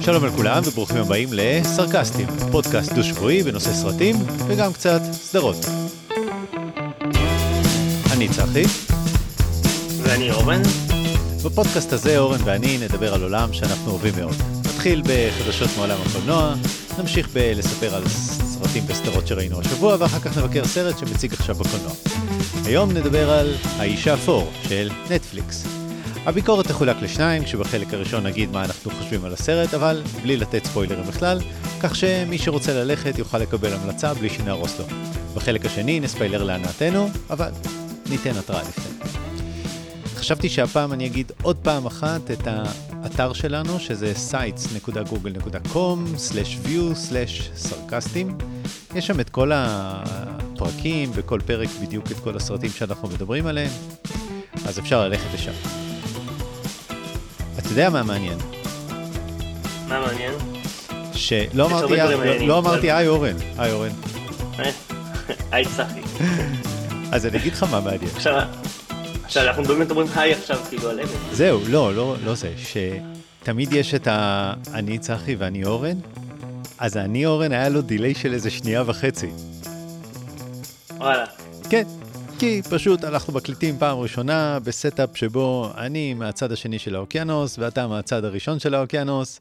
שלום לכולם וברוכים הבאים לסרקסטים, פודקאסט דו-שבועי בנושא סרטים וגם קצת סדרות. אני צחי. ואני אורן. בפודקאסט הזה אורן ואני נדבר על עולם שאנחנו אוהבים מאוד. נתחיל בחדשות מעולם הקולנוע, נמשיך בלספר על סרטים וסדרות שראינו השבוע ואחר כך נבקר סרט שמציג עכשיו בקולנוע. היום נדבר על האיש האפור של נטפליקס. הביקורת תחולק לשניים, כשבחלק הראשון נגיד מה אנחנו חושבים על הסרט, אבל בלי לתת ספוילרים בכלל, כך שמי שרוצה ללכת יוכל לקבל המלצה בלי שנהרוס לו. בחלק השני נספיילר להנאתנו, אבל ניתן התראה לפני. חשבתי שהפעם אני אגיד עוד פעם אחת את האתר שלנו, שזה sites.google.com/view/sarcastim. יש שם את כל הפרקים, בכל פרק בדיוק את כל הסרטים שאנחנו מדברים עליהם, אז אפשר ללכת לשם. אתה יודע מה מעניין? מה מעניין? שלא אמרתי, לא, לא אמרתי היי אורן, היי אורן. אה? היי צחי. אז אני אגיד לך מה מעניין. עכשיו, עכשיו אנחנו באמת אומרים היי עכשיו כאילו על אמת. זהו, לא, לא, לא זה, שתמיד יש את ה"אני צחי" ואני אורן, אז אני אורן היה לו דיליי של איזה שנייה וחצי. וואלה. כן, כי פשוט אנחנו מקליטים פעם ראשונה ב setup שבו אני מהצד השני של האוקיינוס ואתה מהצד הראשון של האוקיינוס,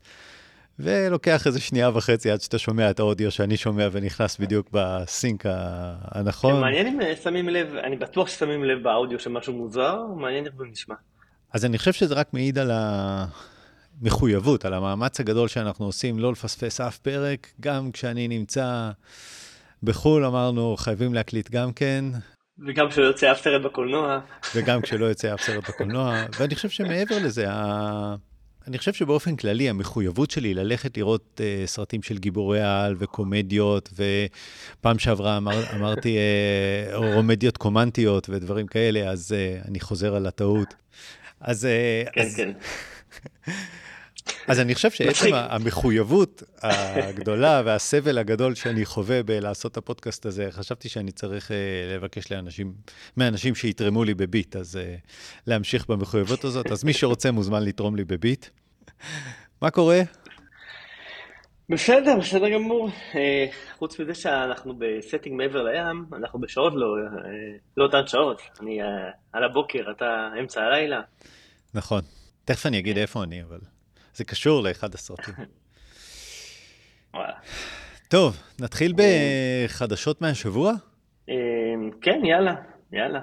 ולוקח איזה שנייה וחצי עד שאתה שומע את האודיו שאני שומע ונכנס בדיוק ב sync הנכון. מעניין אם שמים לב, אני בטוח ששמים לב באודיו שמשהו מוזר, מעניין איך זה נשמע. אז אני חושב שזה רק מעיד על המחויבות, על המאמץ הגדול שאנחנו עושים לא לפספס אף פרק, גם כשאני נמצא בחו"ל, אמרנו, חייבים להקליט גם כן, וגם כשלא יוצא אף סרט בקולנוע. וגם כשלא יוצא אף סרט בקולנוע, ואני חושב שמעבר לזה, ה... אני חושב שבאופן כללי המחויבות שלי ללכת לראות uh, סרטים של גיבורי העל וקומדיות, ופעם שעברה אמר, אמרתי uh, רומדיות קומנטיות ודברים כאלה, אז uh, אני חוזר על הטעות. אז... Uh, כן, אז... כן. אז אני חושב שעצם המחויבות הגדולה והסבל הגדול שאני חווה בלעשות את הפודקאסט הזה, חשבתי שאני צריך uh, לבקש לאנשים, מאנשים שיתרמו לי בביט, אז אה, להמשיך במחויבות הזאת. אז מי שרוצה מוזמן לתרום לי בביט. מה קורה? בסדר, בסדר גמור. אה, חוץ מזה שאנחנו ב setting מעבר לים, אנחנו בשעות לא, לא אותן שעות. אני על הבוקר, אתה אמצע הלילה. נכון. תכף אני אגיד איפה אני, אבל... זה קשור לאחד הסרטים. טוב, נתחיל בחדשות מהשבוע? אמ, כן, יאללה, יאללה.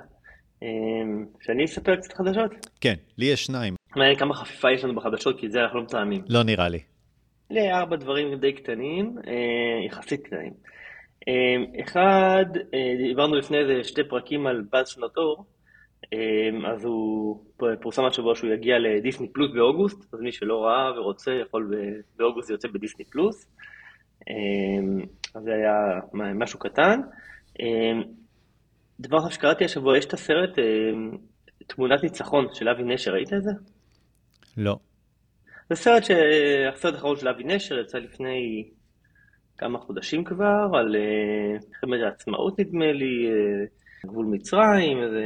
אמ, שאני אספר קצת חדשות? כן, לי יש שניים. מעניין כמה חפיפה יש לנו בחדשות, כי זה אנחנו לא מתאמים. לא נראה לי. לי ארבע דברים די קטנים, אה, יחסית קטנים. אמ, אחד, אה, דיברנו לפני איזה שתי פרקים על באז שנתור, אז הוא פורסם השבוע שהוא יגיע לדיסני פלוס באוגוסט, אז מי שלא ראה ורוצה יכול באוגוסט זה יוצא בדיסני פלוס. אמ, אז זה היה משהו קטן. אמ, דבר אחר שקראתי השבוע, יש את הסרט תמונת ניצחון של אבי נשר, ראית את זה? לא. זה סרט, ש... הסרט האחרון של אבי נשר יצא לפני כמה חודשים כבר, על מלחמת העצמאות נדמה לי, אה, גבול מצרים, זה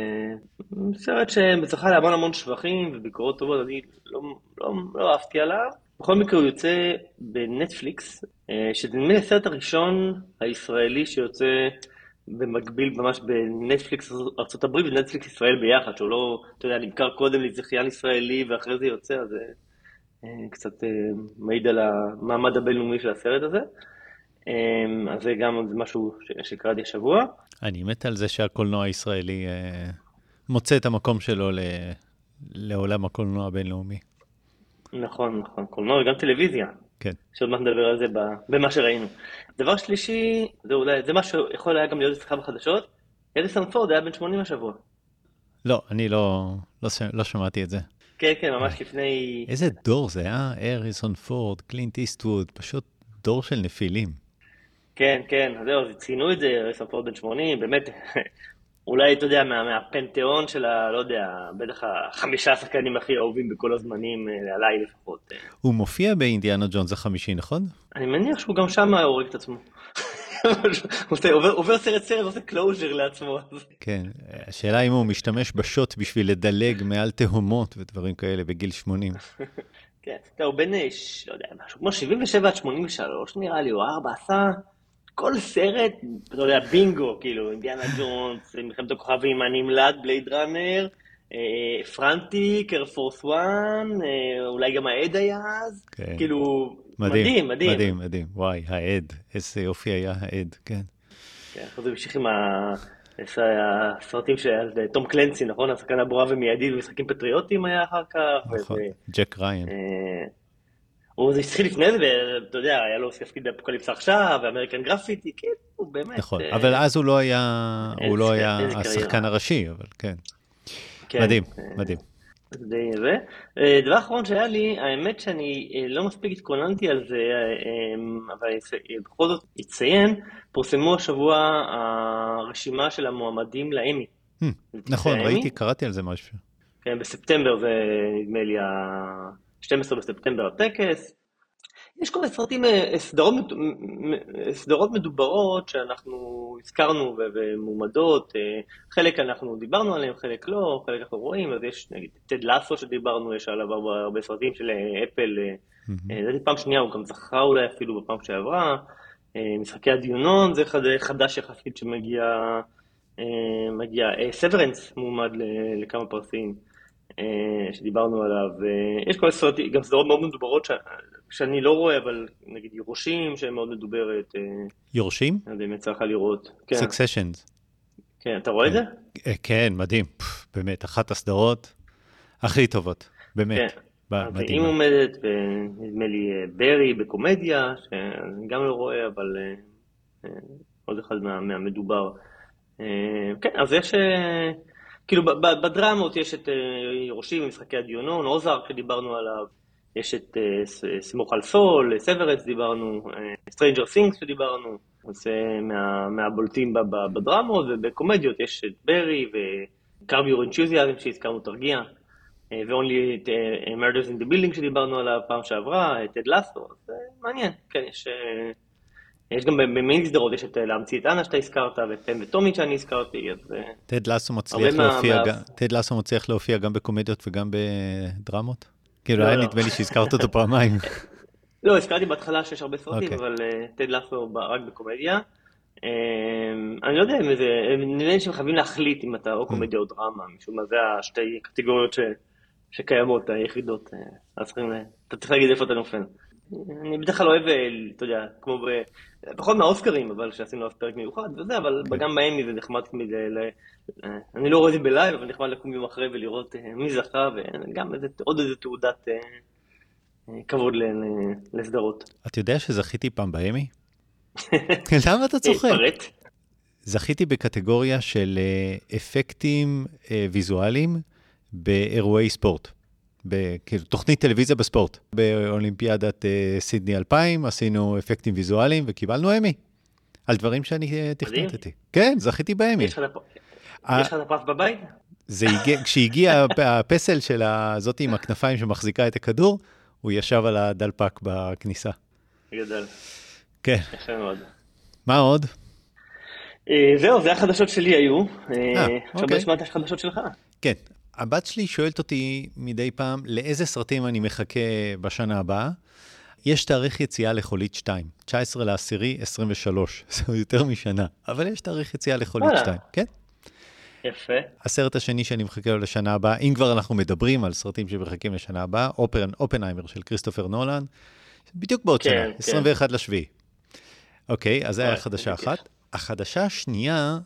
סרט שזכה להמון המון שבחים וביקורות טובות, אני לא, לא, לא אהבתי עליו. בכל מקרה הוא יוצא בנטפליקס, אה, שזה נדמה לי הסרט הראשון הישראלי שיוצא במקביל ממש בנטפליקס ארה"ב ונטפליקס ישראל ביחד, שהוא לא, אתה יודע, נמכר קודם לזכיין ישראלי ואחרי זה יוצא, אז זה אה, קצת אה, מעיד על המעמד הבינלאומי של הסרט הזה. אז זה גם משהו שקראתי השבוע. אני מת על זה שהקולנוע הישראלי אה, מוצא את המקום שלו ל, לעולם הקולנוע הבינלאומי. נכון, נכון, קולנוע וגם טלוויזיה. כן. שעוד מעט נדבר על זה במה שראינו. דבר שלישי, זה אולי, זה מה שיכול היה גם להיות אצלך בחדשות, אליסון פורד היה בן 80 השבוע. לא, אני לא, לא, לא שמעתי את זה. כן, כן, ממש לפני... איזה דור זה, אה? אריסון פורד, קלינט איסטווד, פשוט דור של נפילים. כן, כן, זהו, ציינו את זה, פורד בן 80, באמת, אולי, אתה יודע, מה, מהפנתיאון של ה... לא יודע, בטח החמישה השחקנים הכי אהובים בכל הזמנים, אה, עליי לפחות. הוא מופיע באינדיאנה ג'ונס החמישי, נכון? אני מניח שהוא גם שם הורג את עצמו. עובר, עובר סרט סרט ועושה closure לעצמו. כן, השאלה אם הוא משתמש בשוט בשביל לדלג מעל תהומות ודברים כאלה בגיל 80. כן, הוא בן, לא יודע, משהו כמו 77 עד 83 נראה לי, או 4, עשה כל סרט, אתה יודע, בינגו, כאילו, אינדיאנה ג'ונס, מלחמת הכוכבים, הנמלט, Blade Runner, Frantic, Air Force One, אולי גם העד היה אז, כן. כאילו, מדהים, מדהים. מדהים, מדהים, וואי, העד, איזה יופי היה העד, כן. כן, אחרי זה המשיך עם הסרטים של תום קלנסי, נכון? הסכנה ברורה ומיידית ומשחקים פטריוטים היה אחר כך. נכון, ג'ק ריין. הוא התחיל לפני זה, ואתה יודע, היה לו תפקיד באפוקליפסה עכשיו, ואמריקן גרפיטי, כן, הוא באמת... נכון, אה, אבל אז הוא לא היה, הוא לא היה השחקן הראשי, אבל כן. כן מדהים, אה, מדהים. די זה. אה, דבר אחרון שהיה לי, האמת שאני לא מספיק התכוננתי על זה, אבל בכל זאת אציין, פורסמו השבוע הרשימה של המועמדים לאמי. Hmm, נכון, ראיתי, קראתי על זה משהו. כן, בספטמבר זה נדמה לי ה-12 בספטמבר הטקס. יש כל מיני סרטים, אה, סדרות, סדרות מדוברות שאנחנו הזכרנו ומועמדות, אה, חלק אנחנו דיברנו עליהם, חלק לא, חלק אנחנו רואים, אז יש נגיד טד לאסו שדיברנו, יש עליו הרבה, הרבה סרטים של אה, אפל, לדעתי mm-hmm. פעם שנייה, הוא גם זכה אולי אפילו בפעם שעברה, משחקי הדיונון זה חדש יחסית שמגיע, מגיע, סוורנס מועמד לכמה פרסים. שדיברנו עליו, יש כל סרטים, גם סדרות מאוד מדוברות שאני לא רואה, אבל נגיד יורשים, שהם מאוד מדוברת. אה, יורשים? יצא לך לראות. כן. Successions. כן, אתה רואה את זה? אה, כן, מדהים. באמת, אחת הסדרות הכי טובות, באמת. כן. מדהים. היא עומדת, ונדמה לי אה, ברי בקומדיה, שאני גם לא רואה, אבל עוד אחד מה, מהמדובר. כן, אז יש, כאילו בדרמות יש את יורשים ומשחקי הדיונון, Ozark שדיברנו עליו. יש את אה, סמוך על סול, Severance דיברנו, Stranger Things שדיברנו, זה מה, מהבולטים בדרמות, ובקומדיות יש את ברי ו Curb Your Enthusiasm שהזכרנו תרגיע, ואת Only Murders in the Building שדיברנו עליו פעם שעברה, את Ted Lasso, זה מעניין, כן, יש... יש גם במיני סדרות, יש את להמציא את אנה שאתה הזכרת, ואת פן וטומי שאני הזכרתי, אז... טד לסו מצליח להופיע, מה... לסו מצליח להופיע גם בקומדיות וגם בדרמות? כאילו, לא, היה לא. נדמה לי שהזכרת אותו פעמיים. לא, הזכרתי בהתחלה שיש הרבה סרטים, אוקיי. אבל טד אה, לאסו רק בקומדיה. אמ, אני לא יודע אם זה, נראה לי שהם חייבים להחליט אם אתה או mm. קומדיה או דרמה, משום מה זה השתי קטגוריות שקיימות, היחידות. אה, אז אתה צריך להגיד איפה אתה נופל. אני בדרך כלל אוהב, אה, אתה יודע, כמו ב... פחות מהאוסקרים, אבל שעשינו אז פרק מיוחד וזה, אבל כן. גם באמי זה נחמד תמיד, אה, אני לא רואה את זה בלייב, אבל נחמד לקום יום אחרי ולראות אה, מי זכה, וגם עוד איזה תעודת כבוד לסדרות. אתה יודע שזכיתי פעם באמי? למה אתה צוחק? זכיתי בקטגוריה של אפקטים ויזואליים באירועי ספורט. כאילו, תוכנית טלוויזיה בספורט. באולימפיאדת uh, סידני 2000 עשינו אפקטים ויזואליים וקיבלנו אמי. על דברים שאני uh, תכנתתי. כן, זכיתי באמי. יש לך את הפרס בבית? זה הגיע, כשהגיע הפסל של הזאתי עם הכנפיים שמחזיקה את הכדור, הוא ישב על הדלפק בכניסה. גדל. כן. יפה מאוד. מה עוד? אה, זהו, זה החדשות שלי היו. עכשיו בוא נשמע את החדשות שלך. כן, הבת שלי שואלת אותי מדי פעם לאיזה סרטים אני מחכה בשנה הבאה. יש תאריך יציאה לחולית 2, 19 לעשירי 23, זה יותר משנה, אבל יש תאריך יציאה לחולית 2, כן? יפה. הסרט השני שאני מחכה לו לשנה הבאה, אם כבר אנחנו מדברים על סרטים שמחכים לשנה הבאה, אופן, אופנהיימר של כריסטופר נולן, בדיוק בעוד כן, שנה, כן. 21 לשביעי. אוקיי, אז זה היה חדשה אחת. החדשה השנייה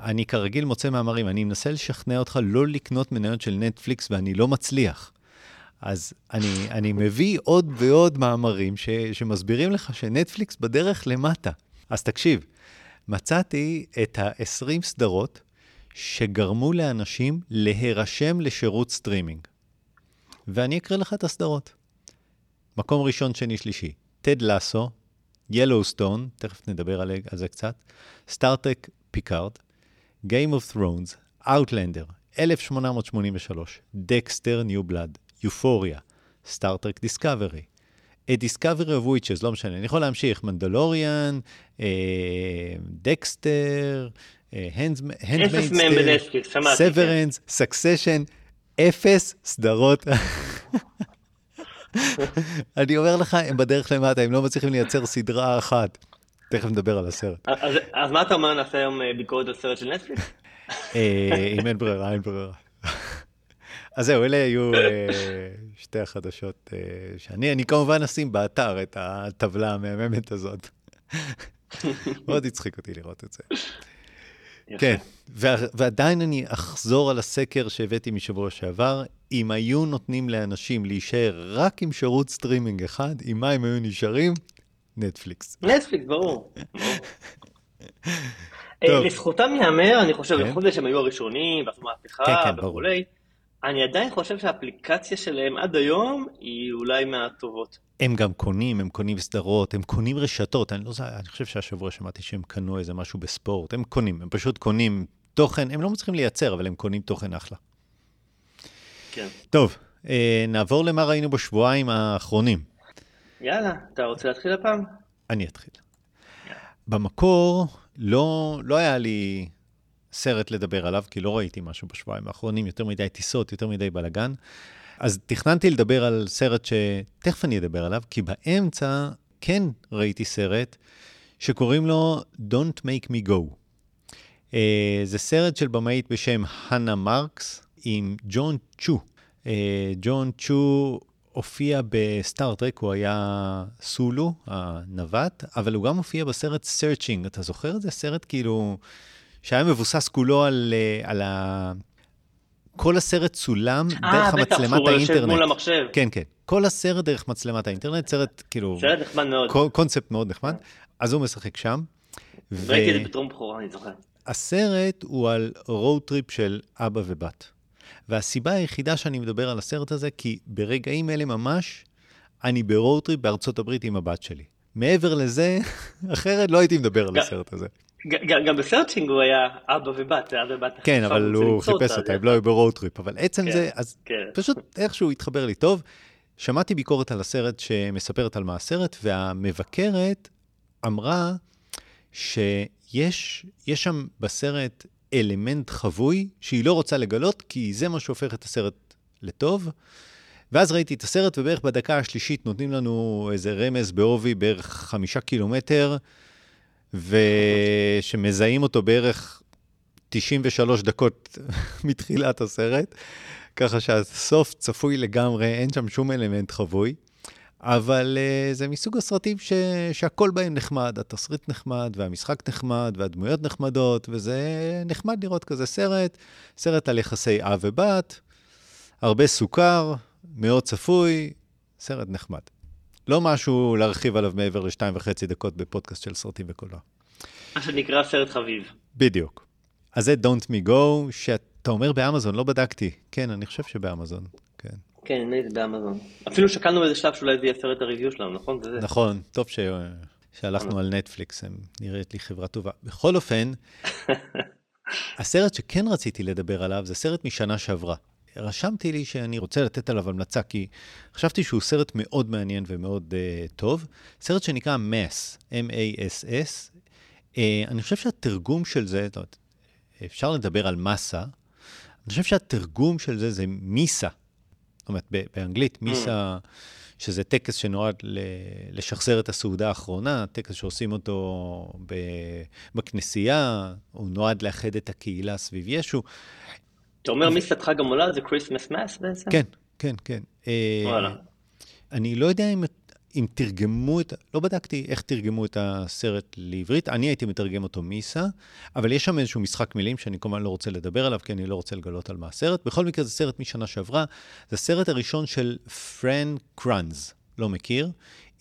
אני כרגיל מוצא מאמרים, אני מנסה לשכנע אותך לא לקנות מניות של נטפליקס ואני לא מצליח. אז אני, אני מביא עוד ועוד מאמרים ש, שמסבירים לך שנטפליקס בדרך למטה. אז תקשיב, מצאתי את ה-20 סדרות שגרמו לאנשים להירשם לשירות סטרימינג. ואני אקריא לך את הסדרות. מקום ראשון, שני, שלישי, Ted Lasso, Yellowstone, תכף נדבר על זה קצת, Star Trek Picard, Game of Thrones, Outlander, 1883, Dexter New Blood, Euphoria, Star Trek Discovery, A Discovery of Witches, לא משנה, אני יכול להמשיך, Mandalorian, Dexter, שמעתי. סוורנס, סקסשן, אפס סדרות. אני אומר לך, הם בדרך למטה, הם לא מצליחים לייצר סדרה אחת. תכף נדבר על הסרט. אז, אז מה אתה אומר, נעשה היום אה, ביקורת על סרט של נטפליקס? אה, אם אין ברירה, אין ברירה. אז זהו, אלה היו אה, שתי החדשות שאני, אני כמובן אשים באתר את הטבלה המהממת הזאת. מאוד הצחיק אותי לראות את זה. כן, ועדיין אני אחזור על הסקר שהבאתי משבוע שעבר. אם היו נותנים לאנשים להישאר רק עם שירות סטרימינג אחד, עם מה הם היו נשארים? נטפליקס. נטפליקס, ברור. אה, לזכותם ייאמר, אני חושב, כן. בכל שהם היו הראשונים, ועשו מהפכה כן, כן. וכולי, אני עדיין חושב שהאפליקציה שלהם עד היום היא אולי מהטובות. הם גם קונים, הם קונים סדרות, הם קונים רשתות. אני לא אני חושב שהשבוע שמעתי שהם קנו איזה משהו בספורט. הם קונים, הם פשוט קונים תוכן, הם לא מצליחים לייצר, אבל הם קונים תוכן אחלה. כן. טוב, אה, נעבור למה ראינו בשבועיים האחרונים. יאללה, אתה רוצה להתחיל הפעם? אני אתחיל. במקור, לא, לא היה לי סרט לדבר עליו, כי לא ראיתי משהו בשבועיים האחרונים, יותר מדי טיסות, יותר מדי בלאגן. אז תכננתי לדבר על סרט שתכף אני אדבר עליו, כי באמצע כן ראיתי סרט שקוראים לו Don't Make Me Go. Uh, זה סרט של במאית בשם חנה מרקס עם ג'ון צ'ו. ג'ון צ'ו הופיע בסטארט-טרק, הוא היה סולו, הנווט, אבל הוא גם הופיע בסרט Searching. אתה זוכר את זה? סרט כאילו, שהיה מבוסס כולו על, אה, על ה... כל הסרט צולם אה, דרך בטח, המצלמת שהוא יושב האינטרנט. מול המחשב. כן, כן. כל הסרט דרך מצלמת האינטרנט, סרט כאילו, סרט נחמד מאוד. קו- קונספט מאוד נחמד. אז הוא משחק שם. ראיתי את זה בטרום בכורה, אני זוכר. הסרט הוא על road trip של אבא ובת. והסיבה היחידה שאני מדבר על הסרט הזה, כי ברגעים אלה ממש, אני ב road trip בארצות הברית עם הבת שלי. מעבר לזה, אחרת לא הייתי מדבר על הסרט הזה. גם ב Searching הוא היה אבא ובת, אבא ובת. כן, אבל הוא חיפש אותה, הם לא היו ב road trip. אבל עצם כן, זה, אז כן. פשוט איכשהו התחבר לי טוב. שמעתי ביקורת על הסרט שמספרת על מה הסרט, והמבקרת אמרה שיש יש שם בסרט אלמנט חבוי שהיא לא רוצה לגלות, כי זה מה שהופך את הסרט לטוב. ואז ראיתי את הסרט, ובערך בדקה השלישית נותנים לנו איזה רמז בעובי בערך חמישה קילומטר, ושמזהים אותו בערך 93 דקות מתחילת הסרט, ככה שהסוף צפוי לגמרי, אין שם שום אלמנט חבוי. אבל uh, זה מסוג הסרטים ש... שהכל בהם נחמד, התסריט נחמד, והמשחק נחמד, והדמויות נחמדות, וזה נחמד לראות כזה סרט, סרט על יחסי אב ובת, הרבה סוכר, מאוד צפוי, סרט נחמד. לא משהו להרחיב עליו מעבר לשתיים וחצי דקות בפודקאסט של סרטים וקולנוע. מה שנקרא סרט חביב. בדיוק. אז זה Don't Me Go, שאתה אומר באמזון, לא בדקתי. כן, אני חושב שבאמזון, כן. כן, הנה זה באמזון. אפילו שקלנו באיזה שלב שאולי זה יהיה סרט הריוויו שלנו, נכון? זה זה. נכון, טוב. שהלכנו על נטפליקס, נראית לי חברה טובה. בכל אופן, הסרט שכן רציתי לדבר עליו זה סרט משנה שעברה. רשמתי לי שאני רוצה לתת עליו המלצה, כי חשבתי שהוא סרט מאוד מעניין ומאוד uh, טוב. סרט שנקרא Mass, M-A-S-S. Uh, אני חושב שהתרגום של זה, זאת אומרת, אפשר לדבר על מסה, אני חושב שהתרגום של זה זה מיסה. זאת אומרת, באנגלית מיסה, שזה טקס שנועד לשחזר את הסעודה האחרונה, טקס שעושים אותו בכנסייה, הוא נועד לאחד את הקהילה סביב ישו. אתה אומר מיסת חג המולד זה Christmas mass בעצם? כן, כן, כן. אה, וואלה. אני לא יודע אם, אם תרגמו את, לא בדקתי איך תרגמו את הסרט לעברית, אני הייתי מתרגם אותו מיסה, אבל יש שם איזשהו משחק מילים שאני כמובן לא רוצה לדבר עליו, כי אני לא רוצה לגלות על מה הסרט. בכל מקרה, זה סרט משנה שעברה, זה הסרט הראשון של פרן קראנז, לא מכיר,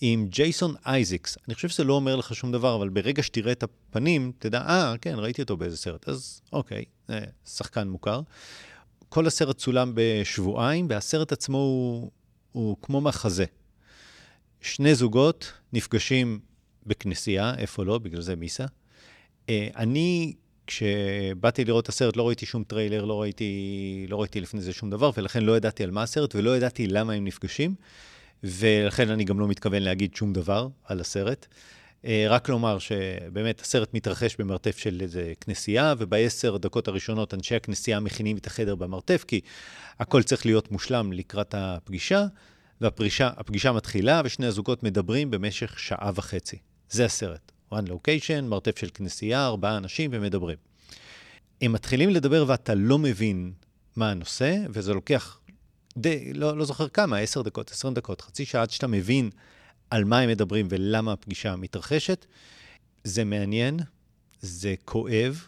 עם ג'ייסון אייזיקס. אני חושב שזה לא אומר לך שום דבר, אבל ברגע שתראה את הפנים, תדע, אה, כן, ראיתי אותו באיזה סרט, אז אוקיי, שחקן מוכר. כל הסרט צולם בשבועיים, והסרט עצמו הוא, הוא כמו מחזה. שני זוגות נפגשים בכנסייה, איפה לא, בגלל זה מיסה. אה, אני, כשבאתי לראות את הסרט, לא ראיתי שום טריילר, לא ראיתי, לא ראיתי לפני זה שום דבר, ולכן לא ידעתי על מה הסרט, ולא ידעתי למה הם נפגשים. ולכן אני גם לא מתכוון להגיד שום דבר על הסרט. אה, רק לומר שבאמת הסרט מתרחש במרתף של איזה כנסייה, ובעשר דקות הראשונות אנשי הכנסייה מכינים את החדר במרתף, כי הכל צריך להיות מושלם לקראת הפגישה, והפגישה מתחילה, ושני הזוגות מדברים במשך שעה וחצי. זה הסרט. one location, מרתף של כנסייה, ארבעה אנשים ומדברים. הם מתחילים לדבר ואתה לא מבין מה הנושא, וזה לוקח די, לא, לא זוכר כמה, עשר דקות, עשרים דקות, חצי שעה עד שאתה מבין על מה הם מדברים ולמה הפגישה מתרחשת. זה מעניין, זה כואב,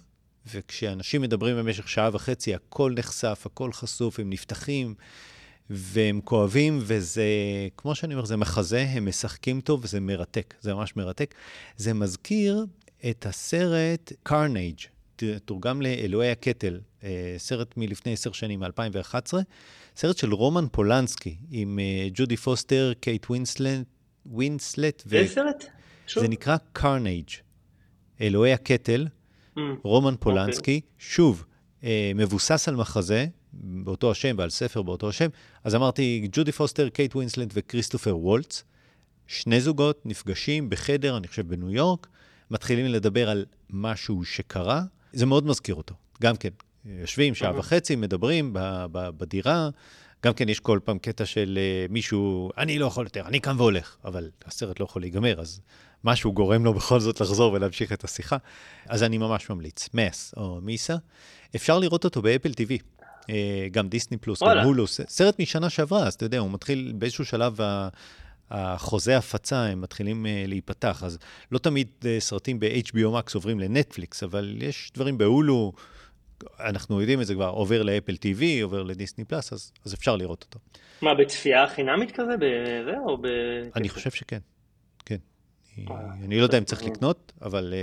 וכשאנשים מדברים במשך שעה וחצי, הכל נחשף, הכל חשוף, הם נפתחים, והם כואבים, וזה, כמו שאני אומר, זה מחזה, הם משחקים טוב, וזה מרתק, זה ממש מרתק. זה מזכיר את הסרט Carnage, תורגם לאלוהי הקטל, אה, סרט מלפני עשר שנים, מ-2011, סרט של רומן פולנסקי, עם אה, ג'ודי פוסטר, קייט ווינסלט, ווינסלט. איזה סרט? זה נקרא Carnage, אלוהי הקטל, ממ, רומן אוקיי. פולנסקי, אוקיי. שוב, אה, מבוסס על מחזה, באותו השם ועל ספר באותו השם. אז אמרתי, ג'ודי פוסטר, קייט ווינסלט וכריסטופר וולץ, שני זוגות נפגשים בחדר, אני חושב בניו יורק, מתחילים לדבר על משהו שקרה, זה מאוד מזכיר אותו. גם כן, יושבים שעה וחצי, מדברים בדירה, גם כן יש כל פעם קטע של uh, מישהו, אני לא יכול יותר, אני קם והולך, אבל הסרט לא יכול להיגמר, אז משהו גורם לו בכל זאת לחזור ולהמשיך את השיחה. אז אני ממש ממליץ, מס או מיסה. אפשר לראות אותו באפל TV, גם דיסני פלוס, גם הולו, סרט משנה שעברה, אז אתה יודע, הוא מתחיל באיזשהו שלב, החוזה הפצה, הם מתחילים uh, להיפתח, אז לא תמיד uh, סרטים ב-HBO Max עוברים לנטפליקס, אבל יש דברים בהולו, אנחנו יודעים את זה כבר, עובר לאפל TV, עובר לדיסני פלאס, אז, אז אפשר לראות אותו. מה, בצפייה חינמית כזה? בזה או ב... אני חושב שכן, כן. אה, אני לא יודע אם צריך לקנות, אבל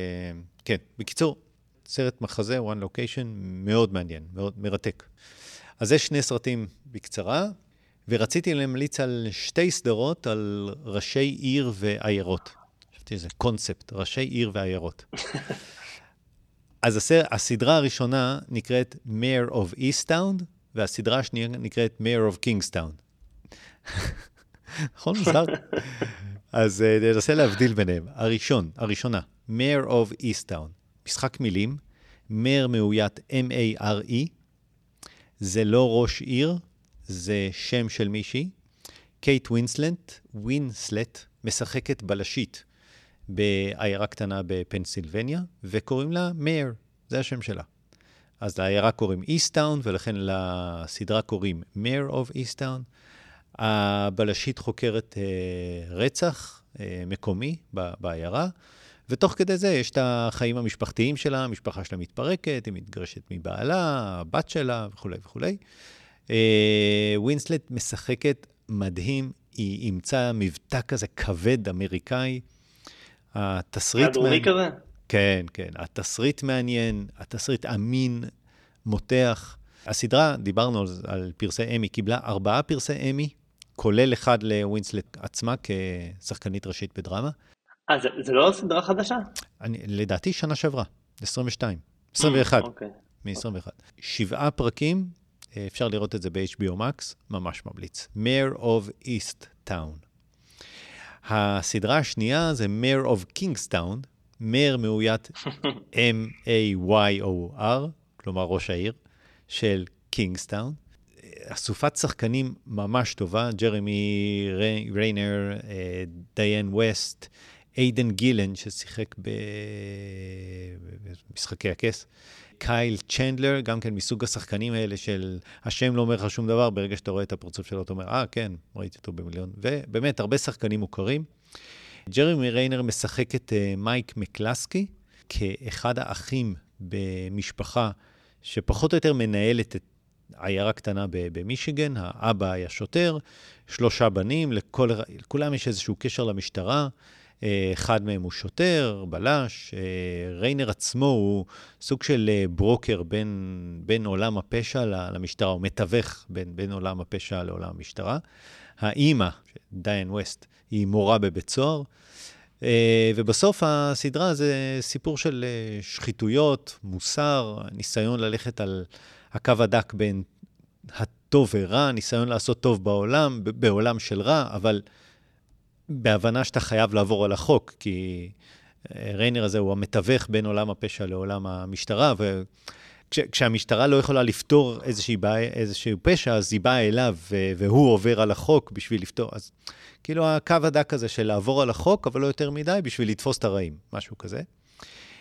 כן. בקיצור, סרט מחזה, one location, מאוד מעניין, מאוד מרתק. אז זה שני סרטים בקצרה. ורציתי להמליץ על שתי סדרות על ראשי עיר ועיירות. חשבתי איזה קונספט, ראשי עיר ועיירות. אז הסר, הסדרה הראשונה נקראת Mayor of Easttown, והסדרה השנייה נקראת Mayor of Kingstown. נכון, מוזר? אז אה, ננסה להבדיל ביניהם. הראשון, הראשונה, Mare of Easttown, משחק מילים, Mare מאוית M-A-R-E, זה לא ראש עיר, זה שם של מישהי. קייט ווינסלט, ווינסלט, משחקת בלשית בעיירה קטנה בפנסילבניה, וקוראים לה Mare, זה השם שלה. אז לעיירה קוראים Easttown, ולכן לסדרה קוראים Mare of Easttown. הבלשית חוקרת אה, רצח אה, מקומי בעיירה, ותוך כדי זה יש את החיים המשפחתיים שלה, המשפחה שלה מתפרקת, היא מתגרשת מבעלה, הבת שלה וכולי וכולי. אה, ווינסלט משחקת מדהים, היא אימצה מבטא כזה כבד אמריקאי. התסריט... הדרומי כזה? כן, כן. התסריט מעניין, התסריט אמין, מותח. הסדרה, דיברנו על, על פרסי אמי, קיבלה ארבעה פרסי אמי, כולל אחד לווינסלט עצמה כשחקנית ראשית בדרמה. אה, זה, זה לא סדרה חדשה? אני, לדעתי שנה שעברה, 22, 21, אוקיי. מ-21. שבעה פרקים, אה, אפשר לראות את זה ב-HBO Max, ממש ממליץ. Mayor of East Town. הסדרה השנייה זה Mayor of Kingstown, Mayor מאוית M-A-Y-O-R, כלומר ראש העיר, של קינגסטאון. אסופת שחקנים ממש טובה, ג'רמי רנר, אה, דיאן ויסט, איידן גילן, ששיחק במשחקי הכס, קייל צ'נדלר, גם כן מסוג השחקנים האלה של השם לא אומר לך שום דבר, ברגע שאתה רואה את הפרצוף שלו, אתה אומר, אה, כן, ראיתי אותו במיליון. ובאמת, הרבה שחקנים מוכרים. ג'רמי ריינר משחק את מייק מקלסקי כאחד האחים במשפחה שפחות או יותר מנהלת את עיירה קטנה במישיגן, האבא היה שוטר, שלושה בנים, לכל, לכולם יש איזשהו קשר למשטרה. אה, אחד מהם הוא שוטר, בלש. אה, ריינר עצמו הוא סוג של אה, ברוקר בין, בין עולם הפשע למשטרה, הוא מתווך בין, בין עולם הפשע לעולם המשטרה. האימא, דיין ווסט, היא מורה בבית סוהר. ובסוף הסדרה זה סיפור של שחיתויות, מוסר, ניסיון ללכת על הקו הדק בין הטוב ורע, ניסיון לעשות טוב בעולם, בעולם של רע, אבל בהבנה שאתה חייב לעבור על החוק, כי אה, ריינר הזה הוא המתווך בין עולם הפשע לעולם המשטרה, וכשהמשטרה לא יכולה לפתור איזושהי בעיה, איזשהו פשע, אז היא באה אליו, והוא עובר על החוק בשביל לפתור. אז כאילו הקו הדק הזה של לעבור על החוק, אבל לא יותר מדי, בשביל לתפוס את הרעים, משהו כזה.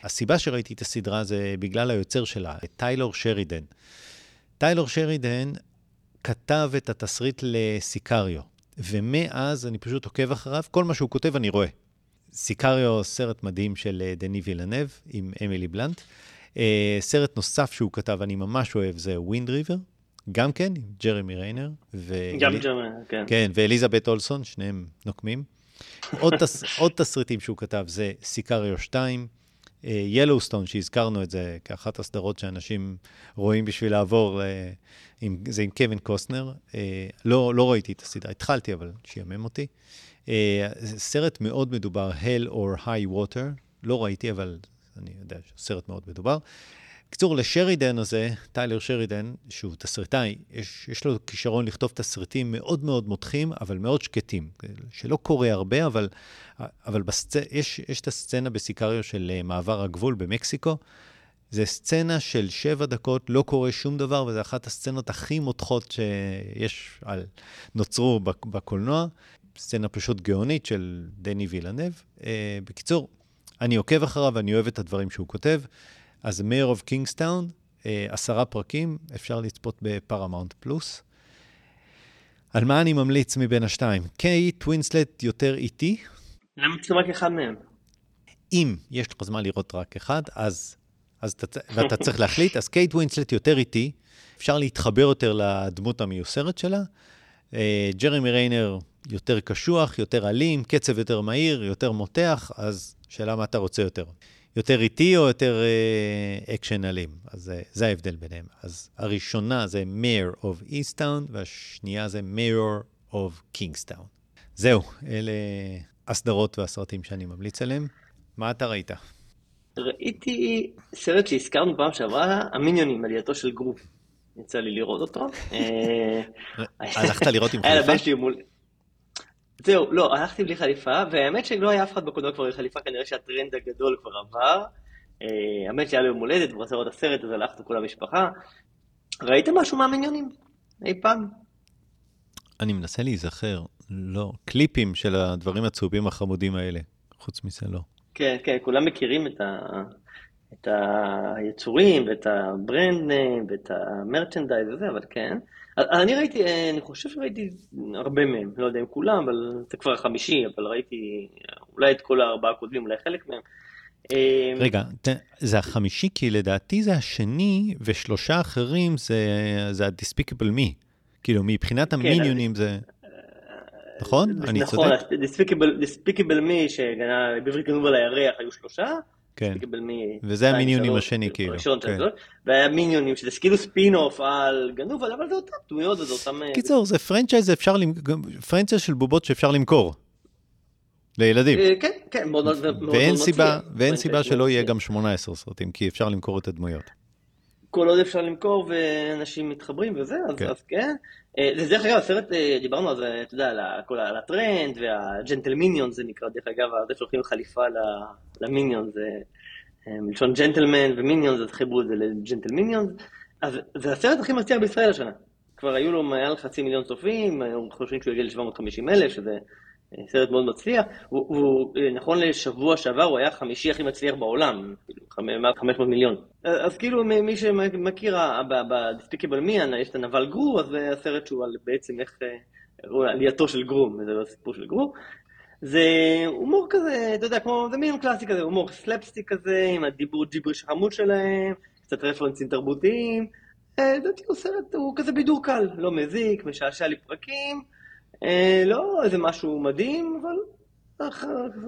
הסיבה שראיתי את הסדרה זה בגלל היוצר שלה, טיילור שרידן. טיילור שרידן כתב את התסריט ל Sicario, ומאז אני פשוט עוקב אחריו, כל מה שהוא כותב אני רואה. Sicario, סרט מדהים של אה, דני וילנב עם אמילי בלנט. אה, סרט נוסף שהוא כתב, אני ממש אוהב, זה Wind River, גם כן, עם ג'רמי ריינר. ו... גם ג'רמי, כן. כן, ואליזבת אולסון, שניהם נוקמים. עוד, תס... עוד תסריטים שהוא כתב זה Sicario 2, Yellowstone, שהזכרנו את זה כאחת הסדרות שאנשים רואים בשביל לעבור, עם, זה עם קווין קוסטנר. Uh, לא, לא ראיתי את הסדרה, התחלתי, אבל שעמם אותי. Uh, סרט מאוד מדובר, Hell or High Water, לא ראיתי, אבל אני יודע סרט מאוד מדובר. בקיצור, לשרידן הזה, טיילר שרידן, שהוא תסריטאי, יש, יש לו כישרון לכתוב תסריטים מאוד מאוד מותחים, אבל מאוד שקטים. שלא קורה הרבה, אבל, אבל בסצ... יש, יש את הסצנה בסיקריו של אה, מעבר הגבול במקסיקו. זה סצנה של שבע דקות, לא קורה שום דבר, וזו אחת הסצנות הכי מותחות שיש, על, נוצרו בקולנוע. סצנה פשוט גאונית של דני וילנב. אה, בקיצור, אני עוקב אחריו ואני אוהב את הדברים שהוא כותב. אז Mayor of Kingstown, עשרה פרקים, אפשר לצפות ב Paramount Plus. על מה אני ממליץ מבין השתיים? קייט ווינסלט יותר איטי? למה צריכים רק אחד מהם? אם יש לך זמן לראות רק אחד, אז, אז אתה, ואתה צריך להחליט, אז קייט ווינסלט יותר איטי, אפשר להתחבר יותר לדמות המיוסרת שלה. אה, ג'רמי ריינר יותר קשוח, יותר אלים, קצב יותר מהיר, יותר מותח, אז שאלה מה אתה רוצה יותר. יותר איטי או יותר אה, אקשן אלים. אז זה, ההבדל ביניהם. אז הראשונה זה Mayor of Easttown, והשנייה זה Mayor of Kingstown. זהו, אלה הסדרות והסרטים שאני ממליץ עליהם. מה אתה ראית? ראיתי סרט שהזכרנו פעם שעברה, המיניונים, עלייתו של גרו. יצא לי לראות אותו. אה, הלכת לראות עם חליפה? זהו, לא, הלכתי בלי חליפה, והאמת שלא היה אף אחד בקולנוע כבר עם חליפה, כנראה שהטרנד הגדול כבר עבר. אה, האמת שהיה לו יום הולדת, הוא רצה לראות הסרט, אז הלכנו כל המשפחה. ראית משהו מהמיניונים? אי פעם? אני מנסה להיזכר, לא, קליפים של הדברים הצהובים החמודים האלה, חוץ מזה לא. כן, כן, כולם מכירים את, ה... את היצורים, ואת ה brand name, ואת ה merchandise וזה, אבל כן. אני ראיתי, אה, אני חושב שראיתי הרבה מהם, לא יודע אם כולם, אבל זה כבר החמישי, אבל ראיתי אולי את כל הארבעה הקודמים, אולי חלק מהם. אה, רגע, זה החמישי, כי לדעתי זה השני, ושלושה אחרים זה, זה ה-Despicable Me. כאילו, מבחינת כן, המיניונים זה... נכון? אני צודק? נכון, Despicable Me, שבעברית גנוב על הירח, היו שלושה. כן, וזה המיניונים השני כאילו. כן. והיה מיניונים שזה כאילו ספין אוף על גנוב, אבל זה אותם דמויות וזה אותם... אה, קיצור, זה franchise אפשר, franchise של בובות שאפשר למכור. לילדים. אה, כן, כן, מאוד מאוד ואין סיבה, ואין סיבה שלא יהיה גם 18 סרטים, כי אפשר למכור את הדמויות. כל עוד אפשר למכור ואנשים מתחברים וזה, אז כן. אז כן. אה, זה דרך אגב, הסרט, דיברנו על זה, אתה יודע, על הטרנד והג'נטל מיניון זה נקרא, דרך אגב, זה שהולכים חליפה למיניון זה אה, מלשון ג'נטלמן ומיניון, אז חיברו את זה לג'נטל מיניון. אז זה הסרט הכי מצליח בישראל השנה. כבר היו לו מעל חצי מיליון צופים, היום חושבים שהוא יגיע ל-750 אלף, שזה אה, סרט מאוד מצליח. הוא, אה, נכון לשבוע שעבר, הוא היה החמישי הכי מצליח בעולם, כאילו, מעל 500 מיליון. אז כאילו, מי שמכיר, ב-Despicable Me, יש את הנבל גרו, אז זה הסרט שהוא על בעצם איך... עלייתו של גרום, זה הסיפור של גרום, זה הומור כזה, אתה יודע, כמו, זה מינימום קלאסי כזה, הומור סלפסטיק כזה, עם הדיבור ג'יבריש החמוד שלהם, קצת רפרנסים תרבותיים. אה, לדעתי הוא סרט, הוא כזה בידור קל, לא מזיק, משעשע לי פרקים, אה, לא איזה משהו מדהים, אבל